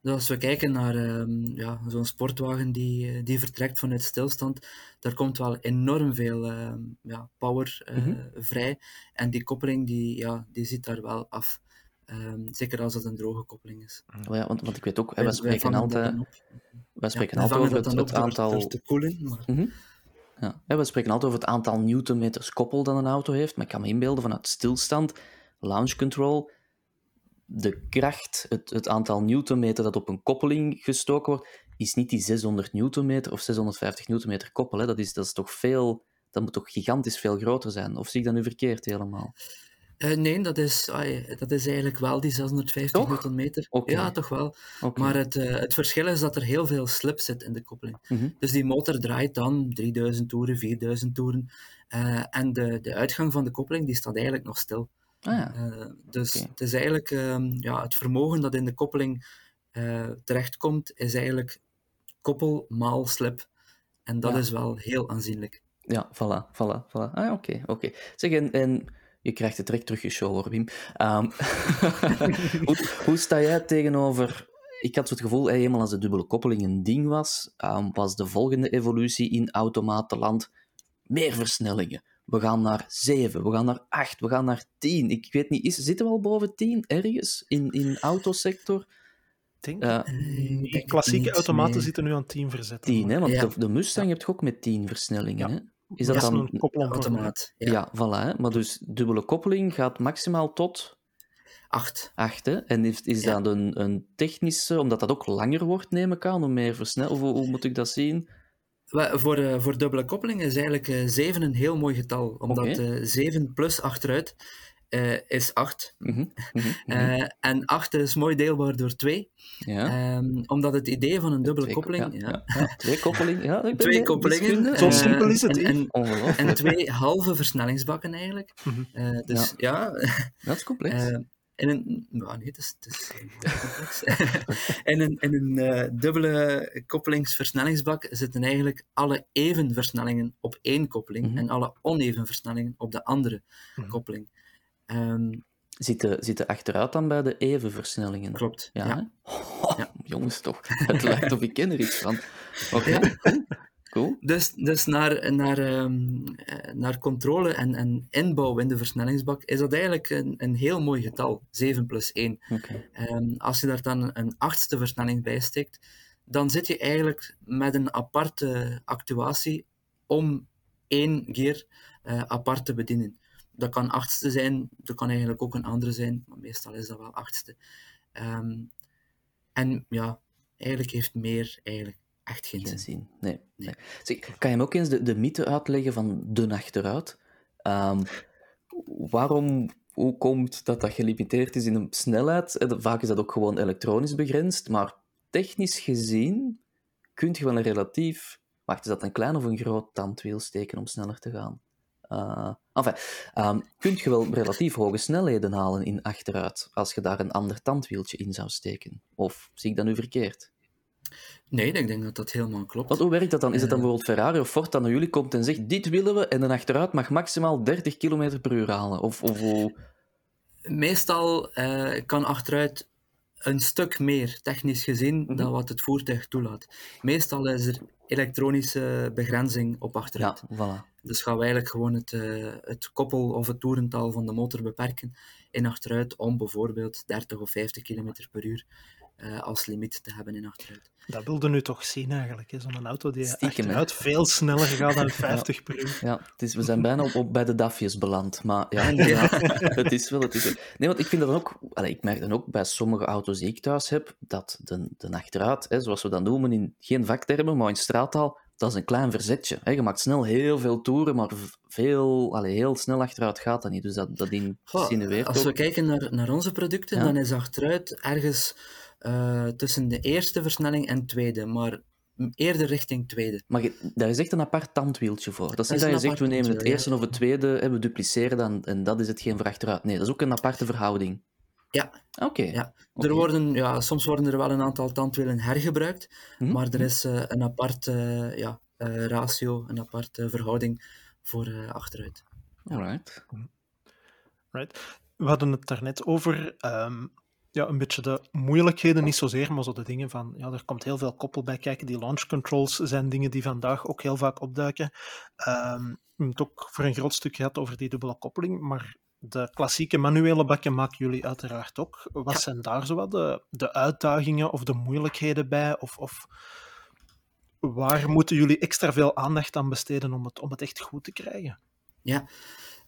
Dus als we kijken naar ehm, ja, zo'n sportwagen die, eh, die vertrekt vanuit stilstand, daar komt wel enorm veel ehm, ja, power eh, Mhm. vrij. En die koppeling die, ja, die zit daar wel af. Ehm, zeker als het een droge koppeling is. Oh ja, want, want ik weet ook, hè, wij spreken dat altijd, wij spreken altijd over dat het, aantal... te koelen, maar Mhm. Ja. Ja, we spreken altijd over het aantal newtonmeters koppel dat een auto heeft, maar ik kan me inbeelden vanuit stilstand, launch control, de kracht, het, het aantal newtonmeter dat op een koppeling gestoken wordt, is niet die 600 newtonmeter of 650 newtonmeter koppel. Hè. Dat, is, dat is toch veel, dat moet toch gigantisch veel groter zijn? Of zie ik dat nu verkeerd helemaal? Eh, nee, dat is, ai, dat is eigenlijk wel die 650 Toch? newtonmeter. Ja, toch wel. Maar het, eh, het verschil is dat er heel veel slip zit in de koppeling. Mhm. Dus die motor draait dan 3000 toeren, 4000 toeren. eh, en de, de uitgang van de koppeling die staat eigenlijk nog stil. Ah, ja. Eh, dus het is eigenlijk ehm, ja, het vermogen dat in de koppeling eh, terechtkomt, is eigenlijk koppel maal slip. En dat Ja. is wel heel aanzienlijk. Ja, voilà, voilà, voilà. Ah, oké, oké. Zeg, en, en je krijgt het direct terug je hoor, Wim. Ehm, hoe, hoe sta jij tegenover... Ik had het gevoel, eenmaal als de dubbele koppeling een ding was, ehm, was de volgende evolutie in automatenland meer versnellingen. We gaan naar 7, we gaan naar 8, we gaan naar 10. Ik weet niet, is, zitten we al boven 10 ergens in, in de autosector? denk, denk klassieke automaten nee. zitten nu aan 10 verzet. 10, hè? Want Ja. de, de Mustang heb je ook met 10 versnellingen. Ja. Hè? Is dat dat is dan een Automaat. Ja, Ja. voilà. Hè? Maar dus dubbele koppeling gaat maximaal tot 8. 8. Hè? En is, is Ja. dat een, een technische, omdat dat ook langer wordt, neem ik aan, om meer versnellen? Hoe, hoe moet ik dat zien? Voor, eh, voor dubbele koppeling is eigenlijk eh 7 een heel mooi getal. Omdat eh 7 plus achteruit eh, is 8. Mhm, mhm, mhm. Eh, en 8 is mooi deelbaar door 2. ja. Ehm, omdat het idee van een dubbele Twee koppeling... Ja, Ja, ja, ja. Twee koppelingen. Ja, ik ben Twee koppelingen. Zo eh, simpel is het, En, en, twee halve versnellingsbakken eigenlijk. Mhm. Eh, dus ja, Dat is complex. In een... Nou, nee, het is, het is complex. in een, in een eh, dubbele koppelingsversnellingsbak zitten eigenlijk alle even versnellingen op één koppeling Mhm. en alle oneven versnellingen op de andere Mhm. koppeling. Ehm, Zitten, zitten achteruit dan bij de even versnellingen? klopt. Ja, Ja. hè? Oh, Ja. Jongens toch. Het lijkt of ik ken er iets van. Oké, Ja. Cool. Dus, dus naar, naar, ehm, eh, naar controle en, en inbouw in de versnellingsbak is dat eigenlijk een, een heel mooi getal, 7 plus 1. Oké. Ehm, als je daar dan een achtste versnelling bij steekt, dan zit je eigenlijk met een aparte actuatie om één gear eh, apart te bedienen. Dat kan achtste zijn, dat kan eigenlijk ook een andere zijn, maar meestal is dat wel achtste. Ehm, en ja, eigenlijk heeft meer eigenlijk echt geen Geen zin. zin. Nee. nee. Zeg, kan je me ook eens de, de mythe uitleggen van de achteruit? Ehm, waarom, hoe komt dat dat gelimiteerd is in een snelheid? Eh, Vaak is dat ook gewoon elektronisch begrensd, maar technisch gezien kun je wel een relatief... Wacht, is dat een klein of een groot tandwiel steken om sneller te gaan? Eh enfin, ehm, kun je wel relatief hoge snelheden halen in achteruit als je daar een ander tandwieltje in zou steken? Of zie ik dat nu verkeerd? Nee, ik denk dat dat helemaal klopt. Want hoe werkt dat dan? Is het dan Eh. bijvoorbeeld Ferrari of Ford dat naar jullie komt en zegt: Dit willen we en dan achteruit mag maximaal 30 km per uur halen? Of, of hoe. Meestal eh, kan achteruit een stuk meer, technisch gezien, Mhm. dan wat het voertuig toelaat. Meestal is er elektronische begrenzing op Ja, achteruit. voilà. Dus gaan we eigenlijk gewoon het, eh, het koppel of het toerental van de motor beperken in achteruit om bijvoorbeeld 30 of 50 km per uur eh, als limiet te hebben in achteruit. Dat wilde nu toch zien eigenlijk. hè? Zo'n auto die Stiekem, hè? achteruit veel sneller gaat dan 50 per uur. Ja, het is, we zijn bijna op, op bij de DAFjes beland. Maar ja, inderdaad, het is wel. Het is wel. Nee, want ik vind dat dan ook. allee, ik merk dan ook bij sommige auto's die ik thuis heb, dat de, de achteruit, hè, zoals we dat noemen in geen vaktermen, maar in straattaal, dat is een klein verzetje. Hè. Je maakt snel heel veel toeren, maar veel, allee, heel snel achteruit gaat dat niet. Dus dat, dat Goh, insinueert als we ook. kijken naar, naar onze producten, Ja. dan is achteruit ergens eh, tussen de eerste versnelling en tweede, maar eerder richting tweede. Maar je, daar is echt een apart tandwieltje voor. Dat is niet is dat je zegt, we nemen het eerste of het tweede en we dupliceren dan, en dat is hetgeen voor achteruit. Nee, dat is ook een aparte verhouding. Ja, Oké. Ja. Er worden, ja, soms worden er wel een aantal tandwielen hergebruikt, Hm, maar er hm. is eh, een aparte ja, eh, ratio, een aparte verhouding voor eh, achteruit. Alright. Right. We hadden het daarnet over ehm, ja, een beetje de moeilijkheden, niet zozeer, maar zo de dingen van, ja, er komt heel veel koppel bij kijken. Die launch controls zijn dingen die vandaag ook heel vaak opduiken. Ehm, we hebben het ook voor een groot stuk gehad over die dubbele koppeling, maar de klassieke manuele bakken maken jullie uiteraard ook. Wat Ja. zijn daar zo wat de, de uitdagingen of de moeilijkheden bij? Of, of waar moeten jullie extra veel aandacht aan besteden om het, om het echt goed te krijgen? Ja,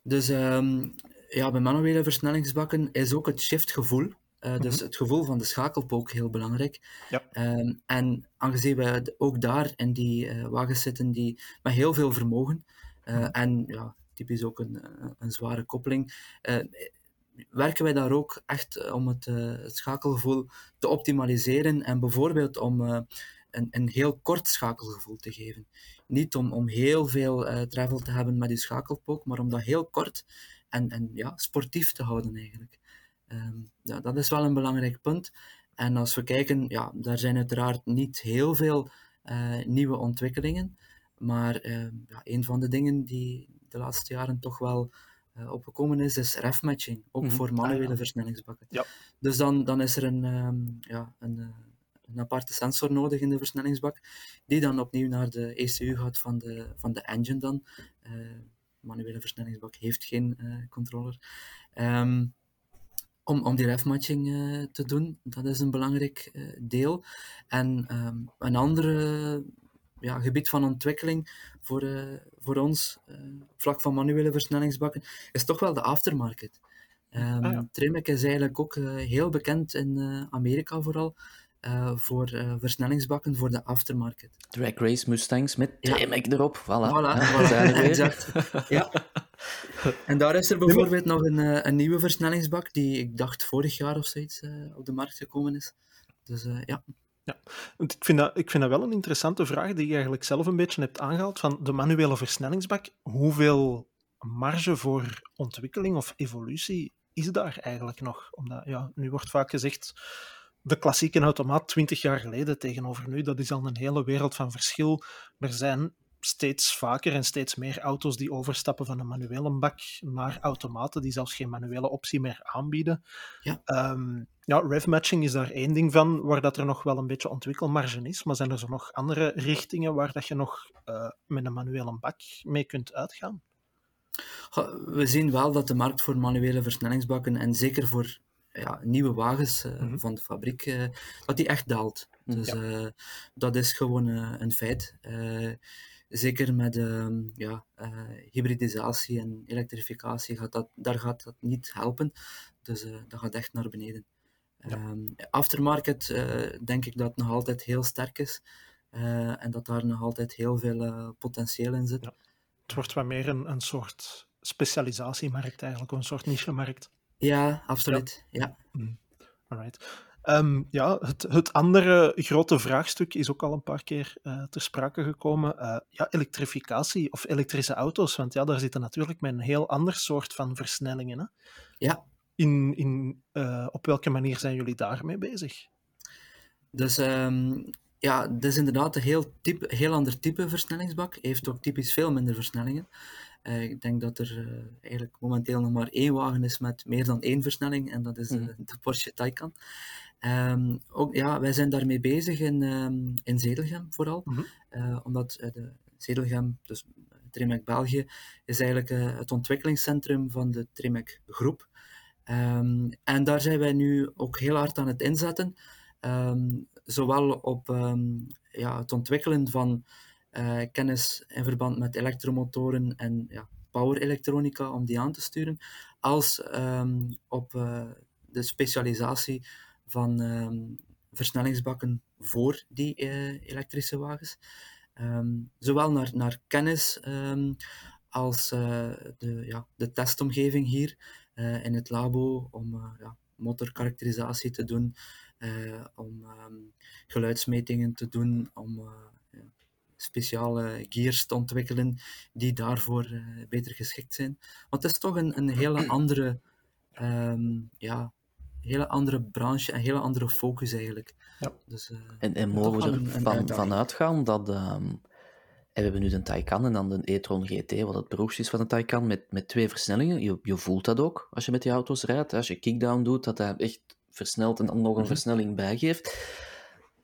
dus ehm, ja, bij manuele versnellingsbakken is ook het shiftgevoel. Uh, Dus Mhm. het gevoel van de schakelpook heel belangrijk. Ja. Ehm, en aangezien we ook daar in die eh, wagens zitten die met heel veel vermogen eh, Mhm. en ja, typisch ook een, een, zware koppeling, eh, werken wij daar ook echt eh, om het, eh, het schakelgevoel te optimaliseren en bijvoorbeeld om eh, een, een heel kort schakelgevoel te geven. Niet om, om heel veel eh, travel te hebben met je schakelpook, maar om dat heel kort en, en ja, sportief te houden eigenlijk. Ehm, ja, dat is wel een belangrijk punt. En als we kijken, ja, daar zijn uiteraard niet heel veel eh, nieuwe ontwikkelingen. Maar ehm, ja, een van de dingen die de laatste jaren toch wel eh, opgekomen is, is refmatching. Ook Mhm. voor manuele Ah, ja. versnellingsbakken. Ja. Dus dan, dan is er een, ehm, ja, een, eh, een aparte sensor nodig in de versnellingsbak, die dan opnieuw naar de ECU gaat van de, van de engine dan. Manuele versnellingsbak heeft geen controller. Ehm, om, om die refmatching eh, te doen, dat is een belangrijk eh, deel. En ehm, een andere ja, gebied van ontwikkeling voor, eh, voor ons, eh, vlak van manuele versnellingsbakken, is toch wel de aftermarket. Ah, ja. Tremec is eigenlijk ook eh, heel bekend in eh, Amerika vooral, eh, voor eh, versnellingsbakken voor de aftermarket. Drag Race Mustangs met Ja. Tremec erop. Voilà. Voilà, Ja, voilà, we zijn er weer. exact. Ja. En daar is er bijvoorbeeld nog een, eh, een nieuwe versnellingsbak, die ik dacht vorig jaar of zoiets eh, op de markt gekomen is. Dus eh, ja. Want ik vind, dat, ik vind dat wel een interessante vraag die je eigenlijk zelf een beetje hebt aangehaald. Van de manuele versnellingsbak, hoeveel marge voor ontwikkeling of evolutie is daar eigenlijk nog? Omdat, ja, nu wordt vaak gezegd, de klassieke automaat 20 jaar geleden tegenover nu, dat is al een hele wereld van verschil. Er zijn steeds vaker en steeds meer auto's die overstappen van een manuele bak naar automaten die zelfs geen manuele optie meer aanbieden. Ja. Ehm, ja, revmatching is daar één ding van, waar dat er nog wel een beetje ontwikkelmarge is, maar zijn er zo nog andere richtingen waar dat je nog eh, met een manuele bak mee kunt uitgaan? We zien wel dat de markt voor manuele versnellingsbakken, en zeker voor ja, nieuwe wagens eh, Mhm. van de fabriek, eh, dat die echt daalt. Dus dat is gewoon een feit. Zeker met ehm, ja, eh, hybridisatie en elektrificatie, gaat dat, daar gaat dat niet helpen. Dus eh, dat gaat echt naar beneden. Ehm, aftermarket eh, denk ik dat het nog altijd heel sterk is. en dat daar nog altijd heel veel potentieel in zit. Ja. Het wordt wat meer een, een soort specialisatiemarkt eigenlijk, een soort niche-markt. Ja, absoluut. Ja. Alright. Ehm, ja, het, het andere grote vraagstuk is ook al een paar keer eh, ter sprake gekomen. Eh, ja, elektrificatie of elektrische auto's. Want ja, daar zitten natuurlijk met een heel ander soort van versnellingen. Hè? Ja. In, in, eh, op welke manier zijn jullie daarmee bezig? Dus ehm, ja, het is inderdaad een heel, type, heel ander type versnellingsbak. Heeft ook typisch veel minder versnellingen. Ik denk dat er eigenlijk momenteel nog maar één wagen is met meer dan één versnelling, en dat is de, Mhm. de Porsche Taycan. Ehm, ook, ja, wij zijn daarmee bezig in, ehm, in Zedelgem vooral, Mhm. Eh, omdat eh, de Zedelgem, dus Tremec België, is eigenlijk eh, het ontwikkelingscentrum van de Tremec groep. Ehm, en daar zijn wij nu ook heel hard aan het inzetten. Zowel op ja, het ontwikkelen van eh, kennis in verband met elektromotoren en ja, power elektronica om die aan te sturen, als op eh, de specialisatie van ehm, versnellingsbakken voor die eh, elektrische wagens. Ehm, zowel naar, naar kennis ehm, als eh, de, ja, de testomgeving hier eh, in het labo om eh, ja, motorkarakterisatie te doen, om geluidsmetingen te doen, om ja, speciale gears te ontwikkelen die daarvoor beter geschikt zijn. Want het is toch een, een hele andere, ja, hele andere branche en een hele andere focus eigenlijk. Ja. Dus, eh, En, en mogen we ervan uitdaging. van uitgaan dat... ehm, en we hebben nu de Taycan en dan de e-tron GT, wat het broertje is van de Taycan, met, met twee versnellingen. Je, je voelt dat ook als je met die auto's rijdt. Als je kickdown doet, dat hij echt versnelt en dan nog een Mhm. versnelling bijgeeft.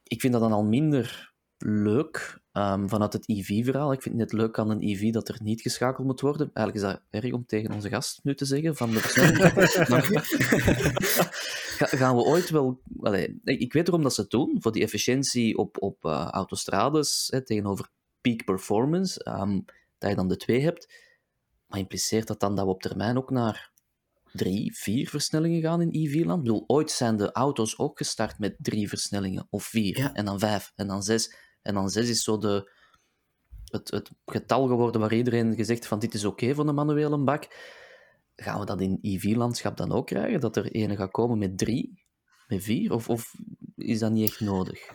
Ik vind dat dan al minder leuk um, vanuit het EV-verhaal. Ik vind het net leuk aan een EV dat er niet geschakeld moet worden. Eigenlijk is dat erg om tegen onze gast nu te zeggen van de versnelling. gaan we ooit wel... Allee, ik weet erom dat ze het doen, voor die efficiëntie op, op uh, autostrades hè, tegenover peak performance, um, dat je dan de twee hebt. Maar impliceert dat dan dat we op termijn ook naar drie, vier versnellingen gaan in EV-land? Ik bedoel, ooit zijn de auto's ook gestart met drie versnellingen, of vier, ja. en dan vijf, en dan zes. En dan zes is zo de, het, het getal geworden waar iedereen gezegd van dit is oké okay voor een manuele bak. Gaan we dat in EV-landschap dan ook krijgen? Dat er ene gaat komen met drie, met vier? Of, of is dat niet echt nodig?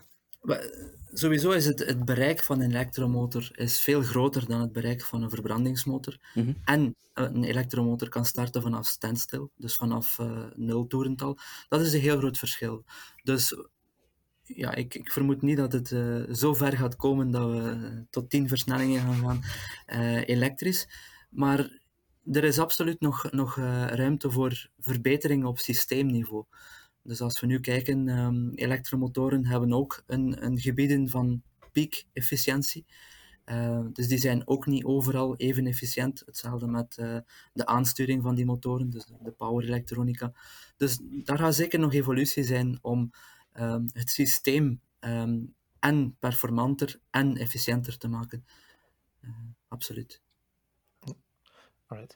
Sowieso is het, het bereik van een elektromotor is veel groter dan het bereik van een verbrandingsmotor. Mhm. En een elektromotor kan starten vanaf standstill, dus vanaf uh, nul toerental. Dat is een heel groot verschil. Dus ja, ik, ik vermoed niet dat het uh, zo ver gaat komen dat we tot tien versnellingen gaan gaan uh, elektrisch. Maar er is absoluut nog, nog uh, ruimte voor verbetering op systeemniveau. Dus als we nu kijken, um, elektromotoren hebben ook een, een gebieden van piek-efficiëntie. Dus die zijn ook niet overal even efficiënt. Hetzelfde met de aansturing van die motoren, dus de power elektronica. Dus daar gaat zeker nog evolutie zijn om um, het systeem um, en performanter en efficiënter te maken. Uh, absoluut. Alright.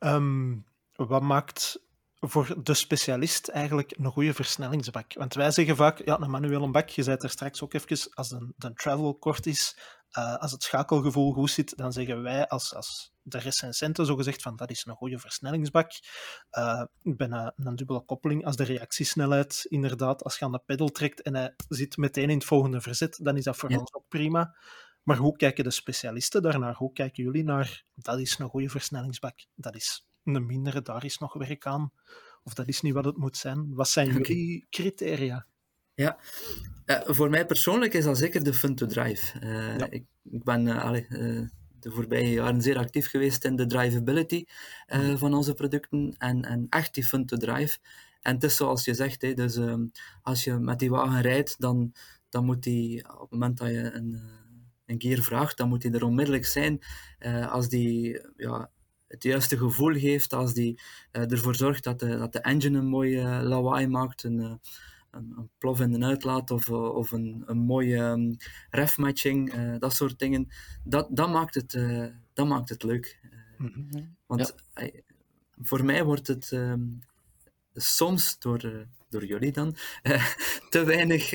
Um, wat maakt voor de specialist eigenlijk een goede versnellingsbak? Want wij zeggen vaak, ja, een manuele bak, je zei er straks ook even, als de, de travel kort is, uh, als het schakelgevoel goed zit, dan zeggen wij als, als de recensenten zo gezegd van dat is een goede versnellingsbak. Uh, bijna een dubbele koppeling. Als de reactiesnelheid inderdaad, als je aan de pedal trekt en hij zit meteen in het volgende verzet, dan is dat voor ja. ons ook prima. Maar hoe kijken de specialisten daarnaar? Hoe kijken jullie naar dat is een goede versnellingsbak? Dat is een mindere, daar is nog werk aan. Of dat is niet wat het moet zijn. Wat zijn jullie criteria? Ja, uh, voor mij persoonlijk is dat zeker de fun to drive. Uh, ja. ik, ik, ben uh, allee, de voorbije jaren zeer actief geweest in de drivability mm. van onze producten en, en echt die fun to drive. En het is zoals je zegt, dus, als je met die wagen rijdt, dan, dan moet die, op het moment dat je een, een gear vraagt, dan moet die er onmiddellijk zijn. als die ja, het juiste gevoel geeft, als die ervoor zorgt dat de, dat de engine een mooi lawaai maakt, een, een, een plof in de uitlaat of, of een, een mooie um, refmatching, uh, dat soort dingen, dat, dat, maakt, het, uh, dat maakt het leuk. Uh, mm -hmm. Want ja. voor mij wordt het um, soms door, door jullie dan te, weinig,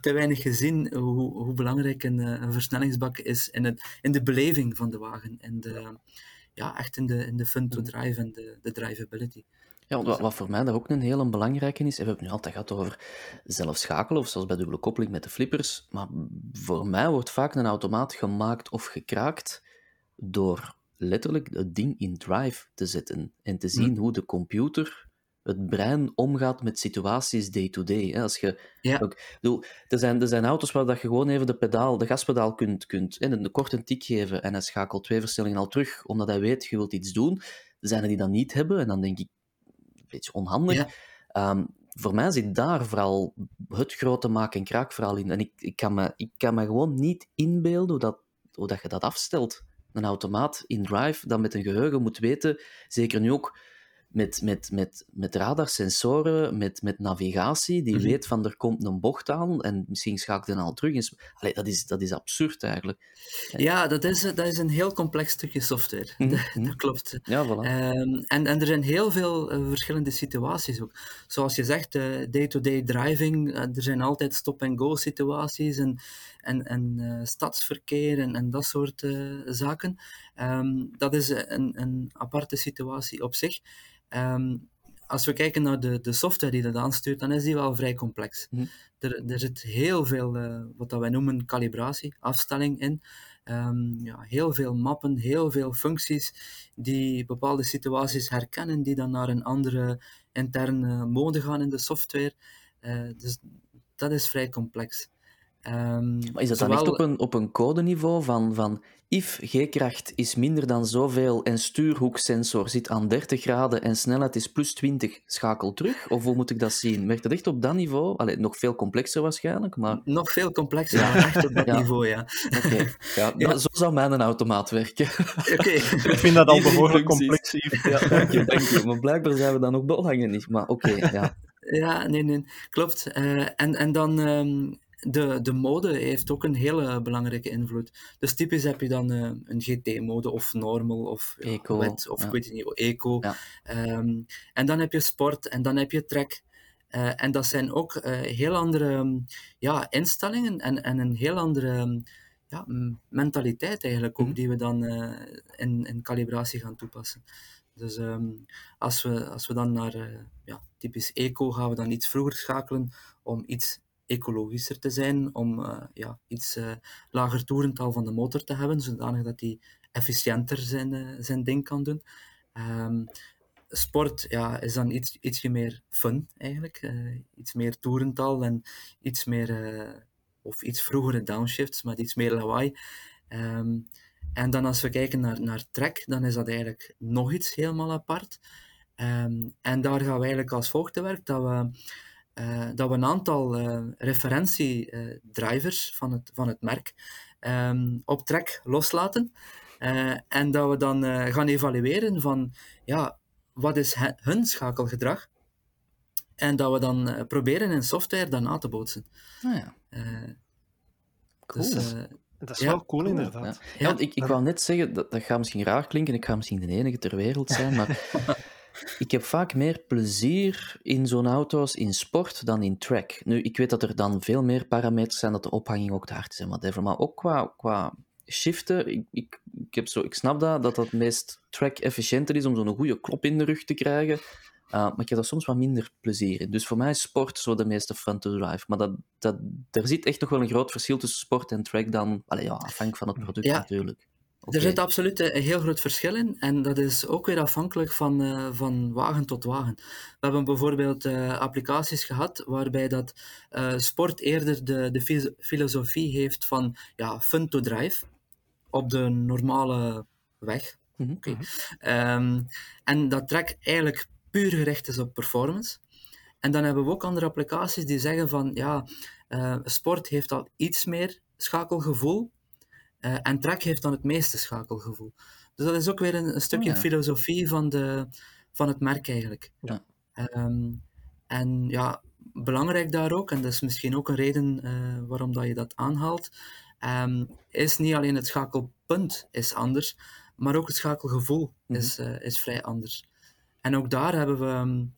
te weinig gezien hoe, hoe belangrijk een, een versnellingsbak is in, het, in de beleving van de wagen. En de, ja, echt in de, in de fun to drive en de, de drivability. Ja, want wat voor mij daar ook een hele belangrijke is, en we hebben het nu altijd gehad over zelf schakelen, of zoals bij dubbele koppeling met de flippers, maar voor mij wordt vaak een automaat gemaakt of gekraakt door letterlijk het ding in drive te zetten en te zien hm. hoe de computer, het brein, omgaat met situaties day-to-day. -day. Als je, ja. ook, bedoel, er, zijn, er zijn auto's waar dat je gewoon even de, pedaal, de gaspedaal kunt, kunt en een korte tik geven en hij schakelt twee versnellingen al terug, omdat hij weet, je wilt iets doen. Er zijn er die dat niet hebben, en dan denk ik, beetje onhandig. Ja. Um, voor mij zit daar vooral het grote maak- en kraakverhaal in. En ik, ik, kan me, ik kan me gewoon niet inbeelden hoe dat, hoe dat je dat afstelt. Een automaat in drive dat met een geheugen moet weten, zeker nu ook met, met, met, met radarsensoren, met, met navigatie, die mm -hmm. weet van er komt een bocht aan en misschien schakelt hij al terug. Allee, dat, is, dat is absurd eigenlijk. Ja, dat is, dat is een heel complex stukje software. Mm -hmm. dat, dat, klopt. Ja, voilà. um, en, en er zijn heel veel uh, verschillende situaties ook. Zoals je zegt, day-to-day uh, -day driving, uh, er zijn altijd stop-and-go situaties en, en, en stadsverkeer en, en dat soort zaken. Um, dat is een, een aparte situatie op zich. Um, als we kijken naar de, de software die dat aanstuurt, dan is die wel vrij complex. Mm. Er, er zit heel veel, uh, wat dat wij noemen calibratie, afstelling in. Um, ja, heel veel mappen, heel veel functies die bepaalde situaties herkennen, die dan naar een andere interne mode gaan in de software. Uh, dus dat is vrij complex. Um, maar is dat dan echt op een, op een codeniveau van, van if G-kracht is minder dan zoveel en stuurhoeksensor zit aan 30 graden en snelheid is plus 20, schakel terug? Of hoe moet ik dat zien? Werkt dat echt op dat niveau? Allee, nog veel complexer waarschijnlijk, maar... Nog veel complexer, ja. echt op dat Ja. niveau, ja. Oké, ja, zo zou mijn automaat werken. Oké. Ik vind dat al behoorlijk complex. Ja, dank je, dank je. Maar blijkbaar zijn we dan nog dolhangen niet. Maar oké, ja. Ja, nee, nee, klopt. Eh, en, en dan ehm, de, de mode heeft ook een hele belangrijke invloed. Dus typisch heb je dan eh, een GT-mode of normal of ja, Eco, wet of ja. ik weet niet, eco. Ja. Ehm, en dan heb je sport en dan heb je track. Eh, en dat zijn ook eh, heel andere ehm, ja, instellingen en, en een heel andere ehm, ja, m- mentaliteit eigenlijk ook, Mhm. die we dan in, in calibratie gaan toepassen. Dus ehm, als, we, als we dan naar ja, typisch eco gaan we dan iets vroeger schakelen om iets ecologischer te zijn, om eh, ja, iets eh, lager toerental van de motor te hebben, zodanig dat die efficiënter zijn, eh, zijn ding kan doen. Ehm, sport ja, is dan iets, ietsje meer fun eigenlijk, iets meer toerental en iets meer, of iets vroegere downshifts met iets meer lawaai. Ehm, en dan als we kijken naar, naar track, dan is dat eigenlijk nog iets helemaal apart. Ehm, en daar gaan we eigenlijk als volgt te werk, dat we, eh, dat we een aantal eh referentiedrivers van, het, van het merk ehm, op track loslaten. Eh, en dat we dan eh, gaan evalueren van, ja, wat is he- hun schakelgedrag? En dat we dan eh, proberen in software dat na te bootsen. Nou ja, Eh, cool. dus, eh, Dat is Ja, wel cool, Cool, inderdaad. Ja. Ja, Ja, want ik, ik wou net zeggen, dat, dat gaat misschien raar klinken, ik ga misschien de enige ter wereld zijn, maar ik heb vaak meer plezier in zo'n auto's in sport dan in track. Nu, ik weet dat er dan veel meer parameters zijn, dat de ophanging ook te hard is en whatever, maar ook qua, qua shiften, ik, ik, ik, heb zo, ik snap dat, dat dat het meest track-efficiënter is om zo'n goede klop in de rug te krijgen, Uh, maar ik heb daar soms wat minder plezier in. Dus voor mij is sport zo de meeste fun to drive. Maar dat, dat, er zit echt nog wel een groot verschil tussen sport en track dan, allee, ja, afhankelijk van het product Ja. natuurlijk. Er zit absoluut een heel groot verschil in en dat is ook weer afhankelijk van, eh, van wagen tot wagen. We hebben bijvoorbeeld eh, applicaties gehad waarbij dat eh, sport eerder de, de fi- filosofie heeft van ja, fun to drive op de normale weg. Mhm. Oké. Ehm, en dat track eigenlijk puur gericht is op performance. En dan hebben we ook andere applicaties die zeggen van ja, sport heeft al iets meer schakelgevoel eh, en track heeft dan het meeste schakelgevoel. Dus dat is ook weer een, een stukje ja. filosofie van, de, van het merk eigenlijk. Ja. Ehm, en ja, belangrijk daar ook, en dat is misschien ook een reden eh, waarom dat je dat aanhaalt, ehm, is niet alleen het schakelpunt is anders, maar ook het schakelgevoel Mhm. is, eh, is vrij anders. En ook daar hebben we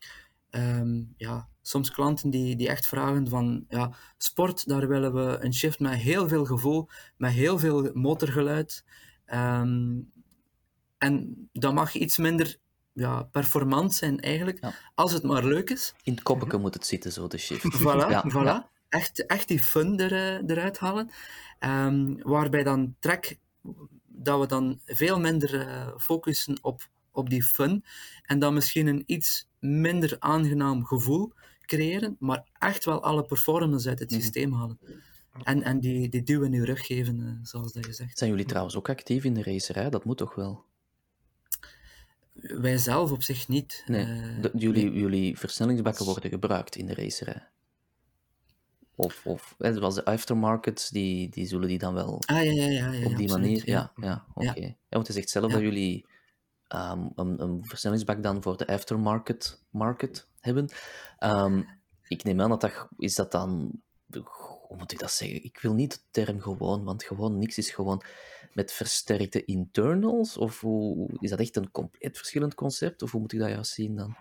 ehm, ja, soms klanten die, die echt vragen van ja, sport, daar willen we een shift met heel veel gevoel, met heel veel motorgeluid. Ehm, en dat mag iets minder ja, performant zijn eigenlijk, Ja. als het maar leuk is. In het koppeke moet het zitten, zo de shift. Voilà, Ja, voilà. ja. Echt, echt die fun er, eh, eruit halen. Ehm, waarbij dan track, dat we dan veel minder eh, focussen op, op die fun. En dan misschien een iets minder aangenaam gevoel creëren, maar echt wel alle performance uit het Mhm. systeem halen. En, en die, die duw in uw rug geven, eh, zoals dat je zegt. Zijn jullie trouwens ook actief in de racerij? Dat moet toch wel? Wij zelf op zich niet. Nee, Eh, de- jullie, jullie versnellingsbakken worden gebruikt in de racerij. Of, of hè, zoals de aftermarkets, die, die zullen die dan wel Ah, ja, ja, ja. ja op die absoluut, manier. ja. Ja, ja, oké. Ja. want je zegt zelf Ja. dat jullie ehm, een, een versnellingsbak dan voor de aftermarket market hebben. Ehm, ik neem aan dat dat is dat dan. Hoe moet ik dat zeggen? Ik wil niet de term gewoon, want gewoon niks is gewoon met versterkte internals? Of hoe, is dat echt een compleet verschillend concept? Of hoe moet ik dat juist zien dan?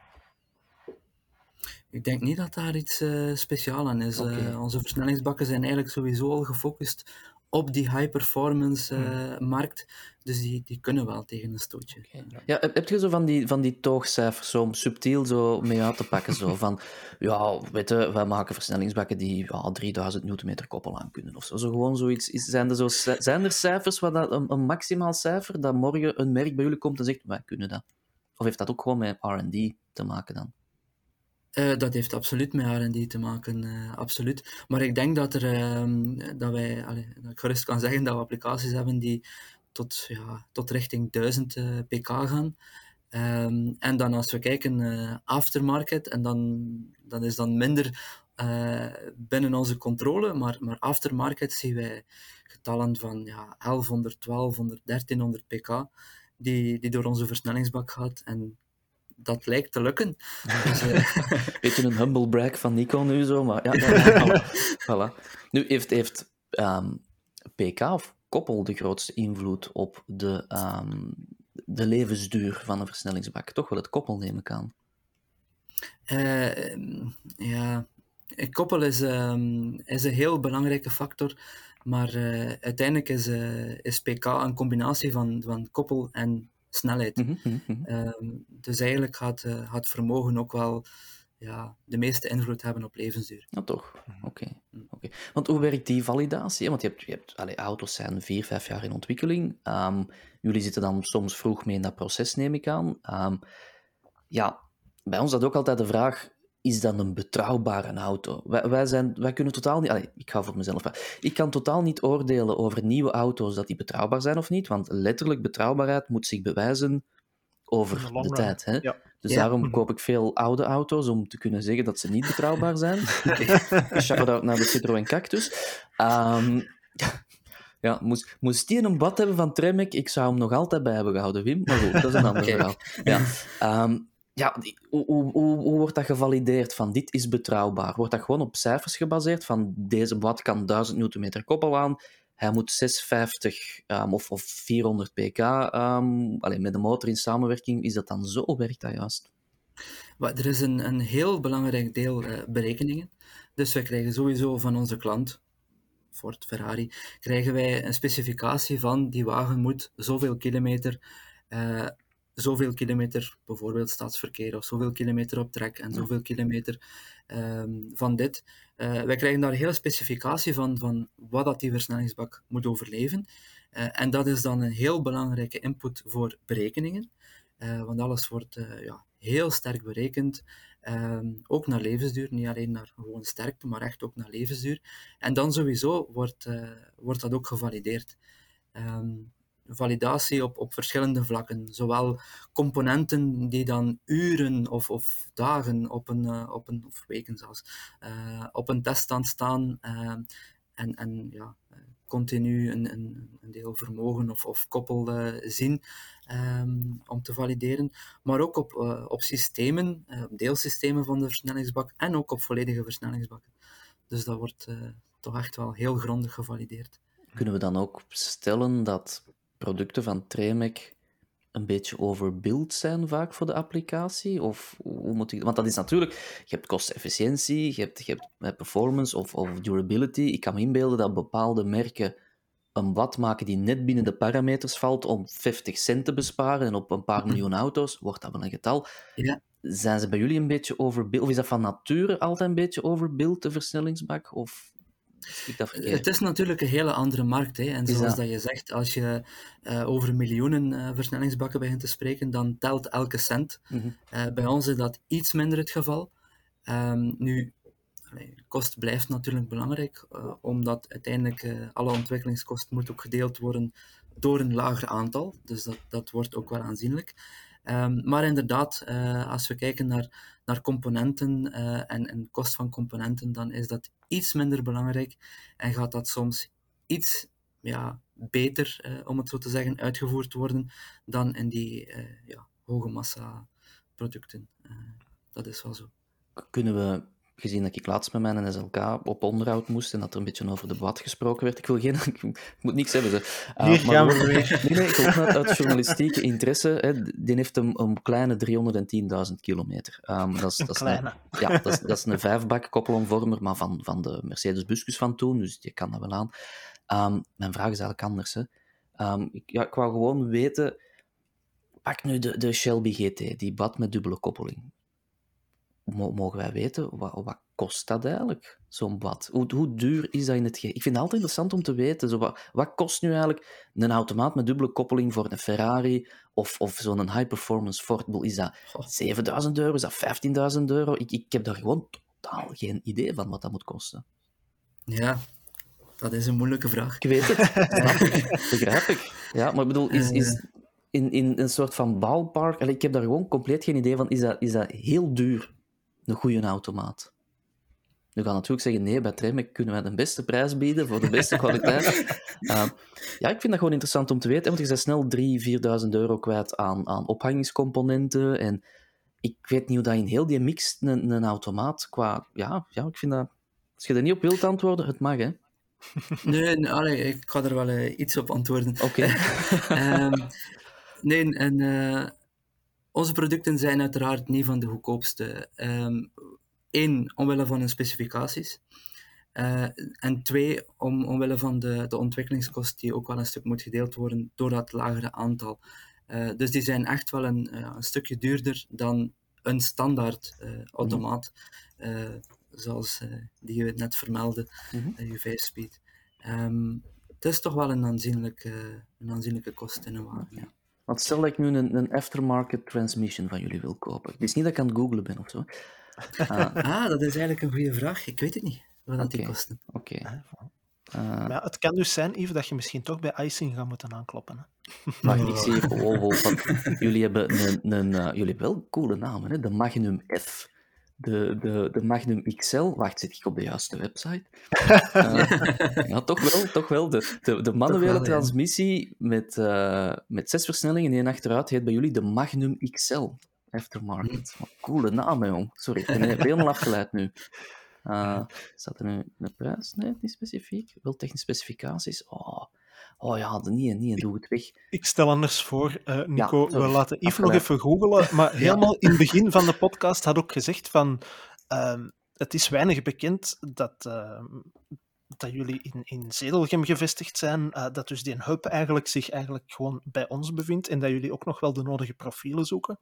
Ik denk niet dat daar iets eh speciaals aan is. Eh, onze versnellingsbakken zijn eigenlijk sowieso al gefocust op die high-performance eh, markt. Dus die, die kunnen wel tegen een stootje. Ja, heb je zo van die, van die toogcijfers zo om subtiel zo mee uit te pakken? Zo van, ja, weet je, wij maken versnellingsbakken die ja, 3000 newtonmeter koppel aan kunnen of zo. zo gewoon zoiets. Is, zijn, er zo, zijn er cijfers, wat dat, een, een maximaal cijfer, dat morgen een merk bij jullie komt en zegt, wij kunnen dat? Of heeft dat ook gewoon met R&D te maken dan? Eh, dat heeft absoluut met R&D te maken, eh, absoluut. Maar ik denk dat, er, ehm, dat wij, allee, dat ik gerust kan zeggen dat we applicaties hebben die tot, ja, tot richting 1000 pk gaan. Ehm, en dan als we kijken aftermarket, en dan, dan is dan minder binnen onze controle, maar, maar aftermarket zien wij getallen van ja, 1100, 1200, 1300 pk die, die door onze versnellingsbak gaat. En dat lijkt te lukken. Dus, uh... Beetje een humble brag van Nico nu zo, maar ja. voilà. Nu heeft, heeft um, PK of koppel de grootste invloed op de, um, de levensduur van een versnellingsbak? Toch wel het koppel, neem ik aan. Uh, ja, koppel is, um, is een heel belangrijke factor, maar uh, uiteindelijk is, uh, is PK een combinatie van, van koppel en snelheid. Mm -hmm. um, dus eigenlijk gaat, uh, gaat vermogen ook wel ja, de meeste invloed hebben op levensduur. Ja, toch. Mhm. Oké. Okay. Mhm. okay. Want hoe werkt die validatie? Want je hebt, je hebt allez, auto's zijn vier, vijf jaar in ontwikkeling. Um, jullie zitten dan soms vroeg mee in dat proces, neem ik aan. Um, ja, bij ons is dat ook altijd de vraag, is dat een betrouwbare auto? Wij, wij, zijn, wij kunnen totaal niet... Allez, ik ga voor mezelf... Ik kan totaal niet oordelen over nieuwe auto's dat die betrouwbaar zijn of niet, want letterlijk betrouwbaarheid moet zich bewijzen over de, de tijd. Hè? Ja. Dus ja. daarom mhm. koop ik veel oude auto's om te kunnen zeggen dat ze niet betrouwbaar zijn. Shout-out naar de Citroën Cactus. Um, ja, moest, moest die een bad hebben van Tremec, ik zou hem nog altijd bij hebben gehouden, Wim. Maar goed, dat is een ander verhaal. Ja. Um, ja, hoe, hoe, hoe, wordt dat gevalideerd van dit is betrouwbaar? Wordt dat gewoon op cijfers gebaseerd van deze bad kan 1000 Nm koppel aan, hij moet 650 um, of, of 400 pk, um, alleen met de motor in samenwerking, is dat dan zo? Werkt dat juist? Er is een, een heel belangrijk deel uh, berekeningen. Dus wij krijgen sowieso van onze klant, Ford, Ferrari, krijgen wij een specificatie van die wagen moet zoveel kilometer uh, zoveel kilometer, bijvoorbeeld staatsverkeer, of zoveel kilometer op trek en zoveel kilometer um, van dit. Uh, wij krijgen daar een hele specificatie van, van wat dat die versnellingsbak moet overleven. Uh, en dat is dan een heel belangrijke input voor berekeningen, uh, want alles wordt ja, heel sterk berekend, um, ook naar levensduur, niet alleen naar gewoon sterkte, maar echt ook naar levensduur. En dan sowieso wordt, wordt dat ook gevalideerd. Um, validatie op, op verschillende vlakken. Zowel componenten die dan uren of, of dagen op een, uh, op een, of weken zelfs, uh, op een teststand staan uh, en, en ja, continu een, een, een, deel vermogen of, of koppel zien um, om te valideren. Maar ook op, op systemen, deelsystemen van de versnellingsbak en ook op volledige versnellingsbakken. Dus dat wordt toch echt wel heel grondig gevalideerd. Kunnen we dan ook stellen dat producten van Tremec een beetje overbuild zijn vaak voor de applicatie? Of hoe moet ik... Want dat is natuurlijk... Je hebt kostefficiëntie, je hebt, je hebt performance of, of durability. Ik kan me inbeelden dat bepaalde merken een wat maken die net binnen de parameters valt om 50 cent te besparen en op een paar miljoen auto's, wordt dat wel een getal. Ja. Zijn ze bij jullie een beetje overbuild? Of is dat van nature altijd een beetje overbuild, de versnellingsbak? Of het is natuurlijk een hele andere markt. Hè. En zoals dat? je zegt, als je uh, over miljoenen uh, versnellingsbakken begint te spreken, dan telt elke cent. Mm -hmm. uh, bij ons is dat iets minder het geval. Um, nu, kost blijft natuurlijk belangrijk, omdat uiteindelijk alle ontwikkelingskosten moet ook gedeeld worden door een lager aantal. Dus dat, dat wordt ook wel aanzienlijk. Um, maar inderdaad, als we kijken naar naar componenten uh, en, en kost van componenten, dan is dat iets minder belangrijk en gaat dat soms iets ja, beter, uh, om het zo te zeggen, uitgevoerd worden dan in die ja, hoge massa producten. dat is wel zo. Kunnen we gezien dat ik laatst met mijn SLK op onderhoud moest en dat er een beetje over de wat gesproken werd. Ik wil geen... Ik moet niks hebben, ze. Uh, Hier gaan we weer. Nee, nee, ik uit, uit journalistieke interesse. Hè, die heeft een, een kleine 310.000 kilometer. Um, dat, is, dat, is een, ja, dat, is, dat is een vijfbak koppelomvormer, maar van, van de Mercedes Buscus van toen, dus je kan dat wel aan. Um, mijn vraag is eigenlijk anders. Hè. Um, ik, ja, ik wou gewoon weten... Pak nu de, de Shelby GT, die bad met dubbele koppeling mogen wij weten, wat, wat kost dat eigenlijk, zo'n bad? Hoe, hoe, duur is dat in het Ik vind het altijd interessant om te weten, zo, wat, wat kost nu eigenlijk een automaat met dubbele koppeling voor een Ferrari of, of zo'n high-performance Ford? Is dat 7000 euro, is dat 15.000 euro? Ik, ik heb daar gewoon totaal geen idee van wat dat moet kosten. Ja, Dat is een moeilijke vraag. Ik weet het, begrijp ik. Ja, maar ik bedoel, is, is in, in een soort van ballpark, ik heb daar gewoon compleet geen idee van, is dat, is dat heel duur, een goede automaat? Nu gaan natuurlijk zeggen, nee, bij Tremec kunnen wij de beste prijs bieden voor de beste kwaliteit. Uh, ja, ik vind dat gewoon interessant om te weten, want je bent snel 3.000, 4.000 euro kwijt aan, aan ophangingscomponenten. En ik weet niet hoe dat in heel die mix een, een automaat qua... Ja, ja, ik vind dat... Als je er niet op wilt antwoorden, het mag, hè. Nee, allee, ik ga er wel uh, iets op antwoorden. Oké. Okay. um, nee, en uh, onze producten zijn uiteraard niet van de goedkoopste. Um, Eén, omwille van hun specificaties. Uh, en twee, om, omwille van de, de ontwikkelingskost, die ook wel een stuk moet gedeeld worden door dat lagere aantal. Uh, dus die zijn echt wel een, uh, een stukje duurder dan een standaard automaat, zoals die je net vermeldde, -hmm. je 5-speed. Um, het is toch wel een aanzienlijke, een aanzienlijke kost in een wagen. Ja. Want stel dat ik nu een, een aftermarket transmission van jullie wil kopen. Het is niet dat ik aan het googlen ben of zo. Ah. ah, dat is eigenlijk een goede vraag. Ik weet het niet, wat dat okay. die kosten. Oké. Okay. Uh, ja, het kan dus zijn, even dat je misschien toch bij Icing gaat moeten aankloppen. Hè? Maar ik zie even, oh, oh, jullie hebben een, een uh, jullie hebben wel coole namen, hè? de Magnum F, de, de, de Magnum XL. Wacht, zit ik op de juiste website? Uh, ja, toch wel, toch wel. De, de, de manuele wel, transmissie ja. met, met zes versnellingen en één achteruit heet bij jullie de Magnum XL. Aftermarket. Wat coole naam, jong. Sorry, ik ben helemaal afgeleid nu. Uh, staat er nu een prijs? Nee, niet specifiek. Wel technische specificaties. Oh, oh ja, niet, niet, doe het weg. Ik stel anders voor, uh, Nico, ja, we laten Yves nog even googelen. Maar helemaal in het begin van de podcast had ook gezegd van... Uh, het is weinig bekend dat, uh, dat jullie in, in Zedelgem gevestigd zijn, uh, dat dus die hub eigenlijk zich eigenlijk gewoon bij ons bevindt en dat jullie ook nog wel de nodige profielen zoeken.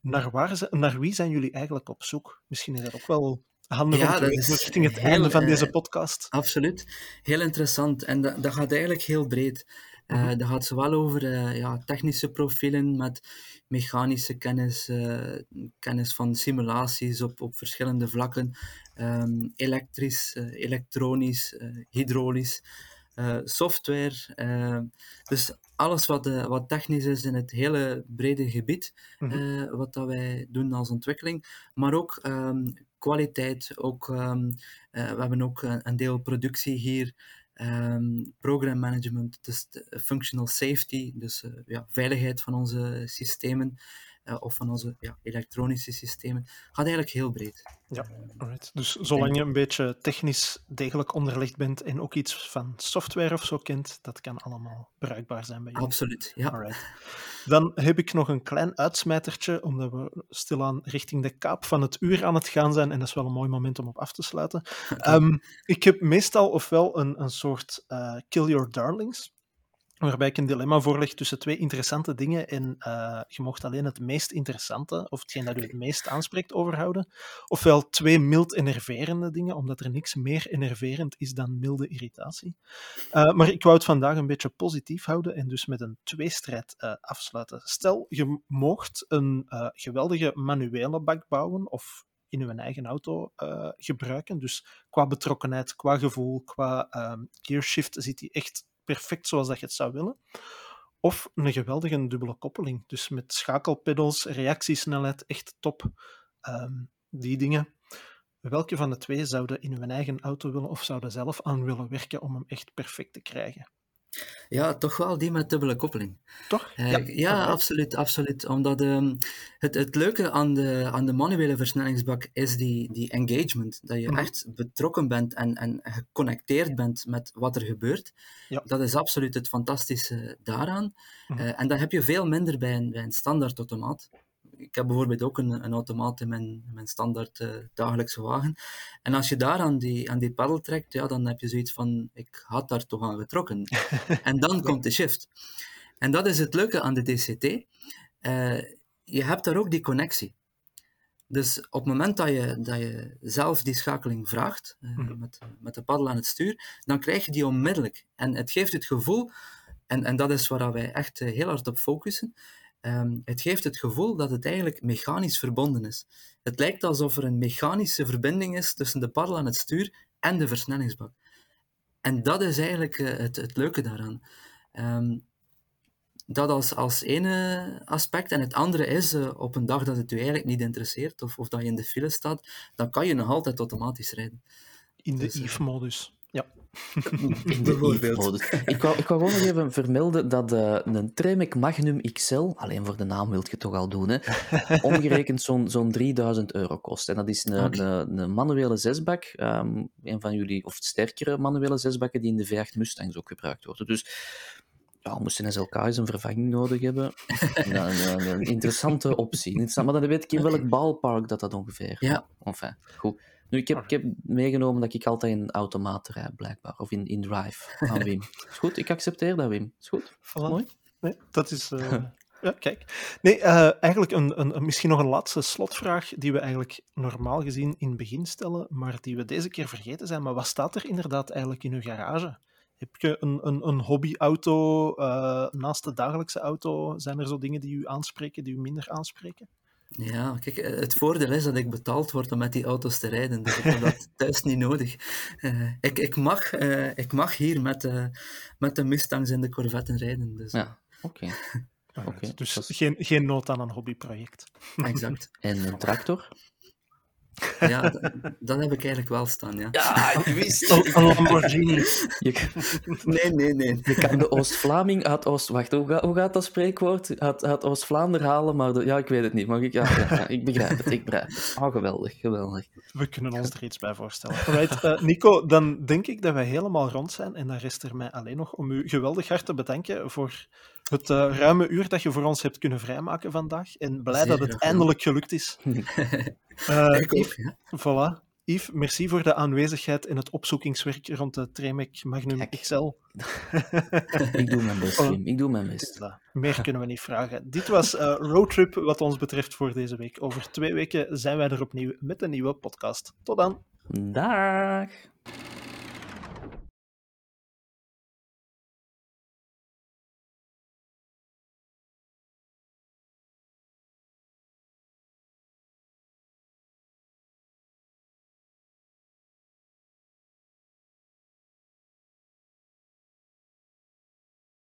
Naar, waar, naar wie zijn jullie eigenlijk op zoek? Misschien is dat ook wel handig ja, te weten richting het heel, einde van deze podcast. Absoluut. Heel interessant. En dat, dat gaat eigenlijk heel breed. Uh, mm -hmm. Dat gaat zowel over uh, ja, technische profielen met mechanische kennis, kennis van simulaties op, op verschillende vlakken, um, elektrisch, elektronisch, hydraulisch. Software. Dus alles wat, wat technisch is in het hele brede gebied, mm -hmm. wat dat wij doen als ontwikkeling. Maar ook um, kwaliteit. Ook, um, we hebben ook een, een deel productie hier. Um, program management, dus functional safety, dus ja, veiligheid van onze systemen. Uh, of van onze ja, elektronische systemen, gaat eigenlijk heel breed. Ja, alright. Dus zolang je een beetje technisch degelijk onderlegd bent en ook iets van software of zo kent, dat kan allemaal bruikbaar zijn bij je. Absoluut, ja. Alright. Dan heb ik nog een klein uitsmijtertje, omdat we stilaan richting de kaap van het uur aan het gaan zijn, en dat is wel een mooi moment om op af te sluiten. Okay. Um, ik heb meestal ofwel een, een soort uh, kill your darlings, waarbij ik een dilemma voorleg tussen twee interessante dingen en uh, je mocht alleen het meest interessante, of hetgeen dat u het meest aanspreekt, overhouden. Ofwel twee mild enerverende dingen, omdat er niks meer enerverend is dan milde irritatie. Uh, maar ik wou het vandaag een beetje positief houden en dus met een tweestrijd uh, afsluiten. Stel, je mocht een geweldige manuele bak bouwen, of in uw eigen auto gebruiken, dus qua betrokkenheid, qua gevoel, qua gearshift zit die echt perfect zoals dat je het zou willen. Of een geweldige dubbele koppeling. Dus met schakelpedals, reactiesnelheid, echt top. Um, die dingen. Welke van de twee zouden in uw eigen auto willen of zouden zelf aan willen werken om hem echt perfect te krijgen? Ja, toch wel die met dubbele koppeling. Toch? Uh, ja, ja absoluut, absoluut. Omdat um, het, het leuke aan de, aan de manuele versnellingsbak is die, die engagement. Dat je mm. echt betrokken bent en, en geconnecteerd bent met wat er gebeurt. Ja. Dat is absoluut het fantastische daaraan. Mm. Uh, en dat heb je veel minder bij een, bij een standaard automaat ik heb bijvoorbeeld ook een, een automaat in mijn, mijn standaard uh, dagelijkse wagen. En als je daar aan die, aan die pedal trekt, ja, dan heb je zoiets van, ik had daar toch aan getrokken. en dan komt de shift. En dat is het leuke aan de DCT. Uh, je hebt daar ook die connectie. Dus op het moment dat je, dat je zelf die schakeling vraagt, uh, mm -hmm. met, met de paddel aan het stuur, dan krijg je die onmiddellijk. En het geeft het gevoel, en, en dat is waar wij echt heel hard op focussen, Um, het geeft het gevoel dat het eigenlijk mechanisch verbonden is. Het lijkt alsof er een mechanische verbinding is tussen de paddel aan het stuur en de versnellingsbak. en dat is eigenlijk eh, het, het leuke daaraan. Ehm, dat als, als ene aspect. En het andere is, uh, op een dag dat het u eigenlijk niet interesseert, of, of dat je in de file staat, dan kan je nog altijd automatisch rijden. In de dus, EVE-modus. Ik wou, ik wou gewoon nog even vermelden dat uh, een Tremec Magnum XL, alleen voor de naam wilt je toch al doen, hè, omgerekend zo'n zo'n 3000 euro kost. En dat is een, okay. een, een, manuele zesbak, um, een van jullie, of sterkere manuele zesbakken die in de V8 Mustangs ook gebruikt worden. Dus ja, moesten SLK eens een vervanging nodig hebben, een, een interessante optie. Maar dan weet ik in welk ballpark dat dat ongeveer. Ja. Enfin, goed. Nu, ik heb, ik heb meegenomen dat ik altijd in automaat rijd, blijkbaar. Of in, in drive aan Wim. Is goed, ik accepteer dat, Wim. Is goed. Voilà. Mooi. Nee, dat is... Uh... Ja, kijk. Nee, uh, eigenlijk een, een, misschien nog een laatste slotvraag die we eigenlijk normaal gezien in het begin stellen, maar die we deze keer vergeten zijn. Maar wat staat er inderdaad eigenlijk in uw garage? Heb je een, een, een hobbyauto uh, naast de dagelijkse auto? Zijn er zo dingen die u aanspreken, die u minder aanspreken? Ja, kijk, het voordeel is dat ik betaald word om met die auto's te rijden, dus ik heb dat thuis niet nodig. Uh, ik, ik, mag, uh, ik mag hier met, uh, met de Mustangs en de Corvetten rijden. Dus. Ja, oké. Okay. okay. Dus geen, geen nood aan een hobbyproject. Exact. En een tractor? Ja, dat, dat, heb ik eigenlijk wel staan, ja. Ja, ik wist het. Een Lamborghini. Je, nee, nee, nee. Je kan de Oost-Vlaming uit Oost... Wacht, hoe gaat, hoe gaat dat spreekwoord? Uit, uit Oost-Vlaanderen halen, maar... De, ja, ik weet het niet, maar ik, ja, ja, ik begrijp het, ik begrijp het. Oh, geweldig, geweldig. We kunnen ons er iets bij voorstellen. Right, uh, Nico, dan denk ik dat we helemaal rond zijn en dan rest er mij alleen nog om u geweldig hard te bedanken voor het uh, ruime uur dat je voor ons hebt kunnen vrijmaken vandaag. En blij dat het eindelijk gelukt is. Uh, ik Yves, ook, ja. Voilà. Yves, merci voor de aanwezigheid in het opzoekingswerk rond de Tremec Magnum Kijk. XL. ik doe mijn best, Jim. Ik doe mijn best. Meer kunnen we niet vragen. Dit was uh, Roadtrip wat ons betreft voor deze week. Over twee weken zijn wij er opnieuw met een nieuwe podcast. Tot dan. Dag.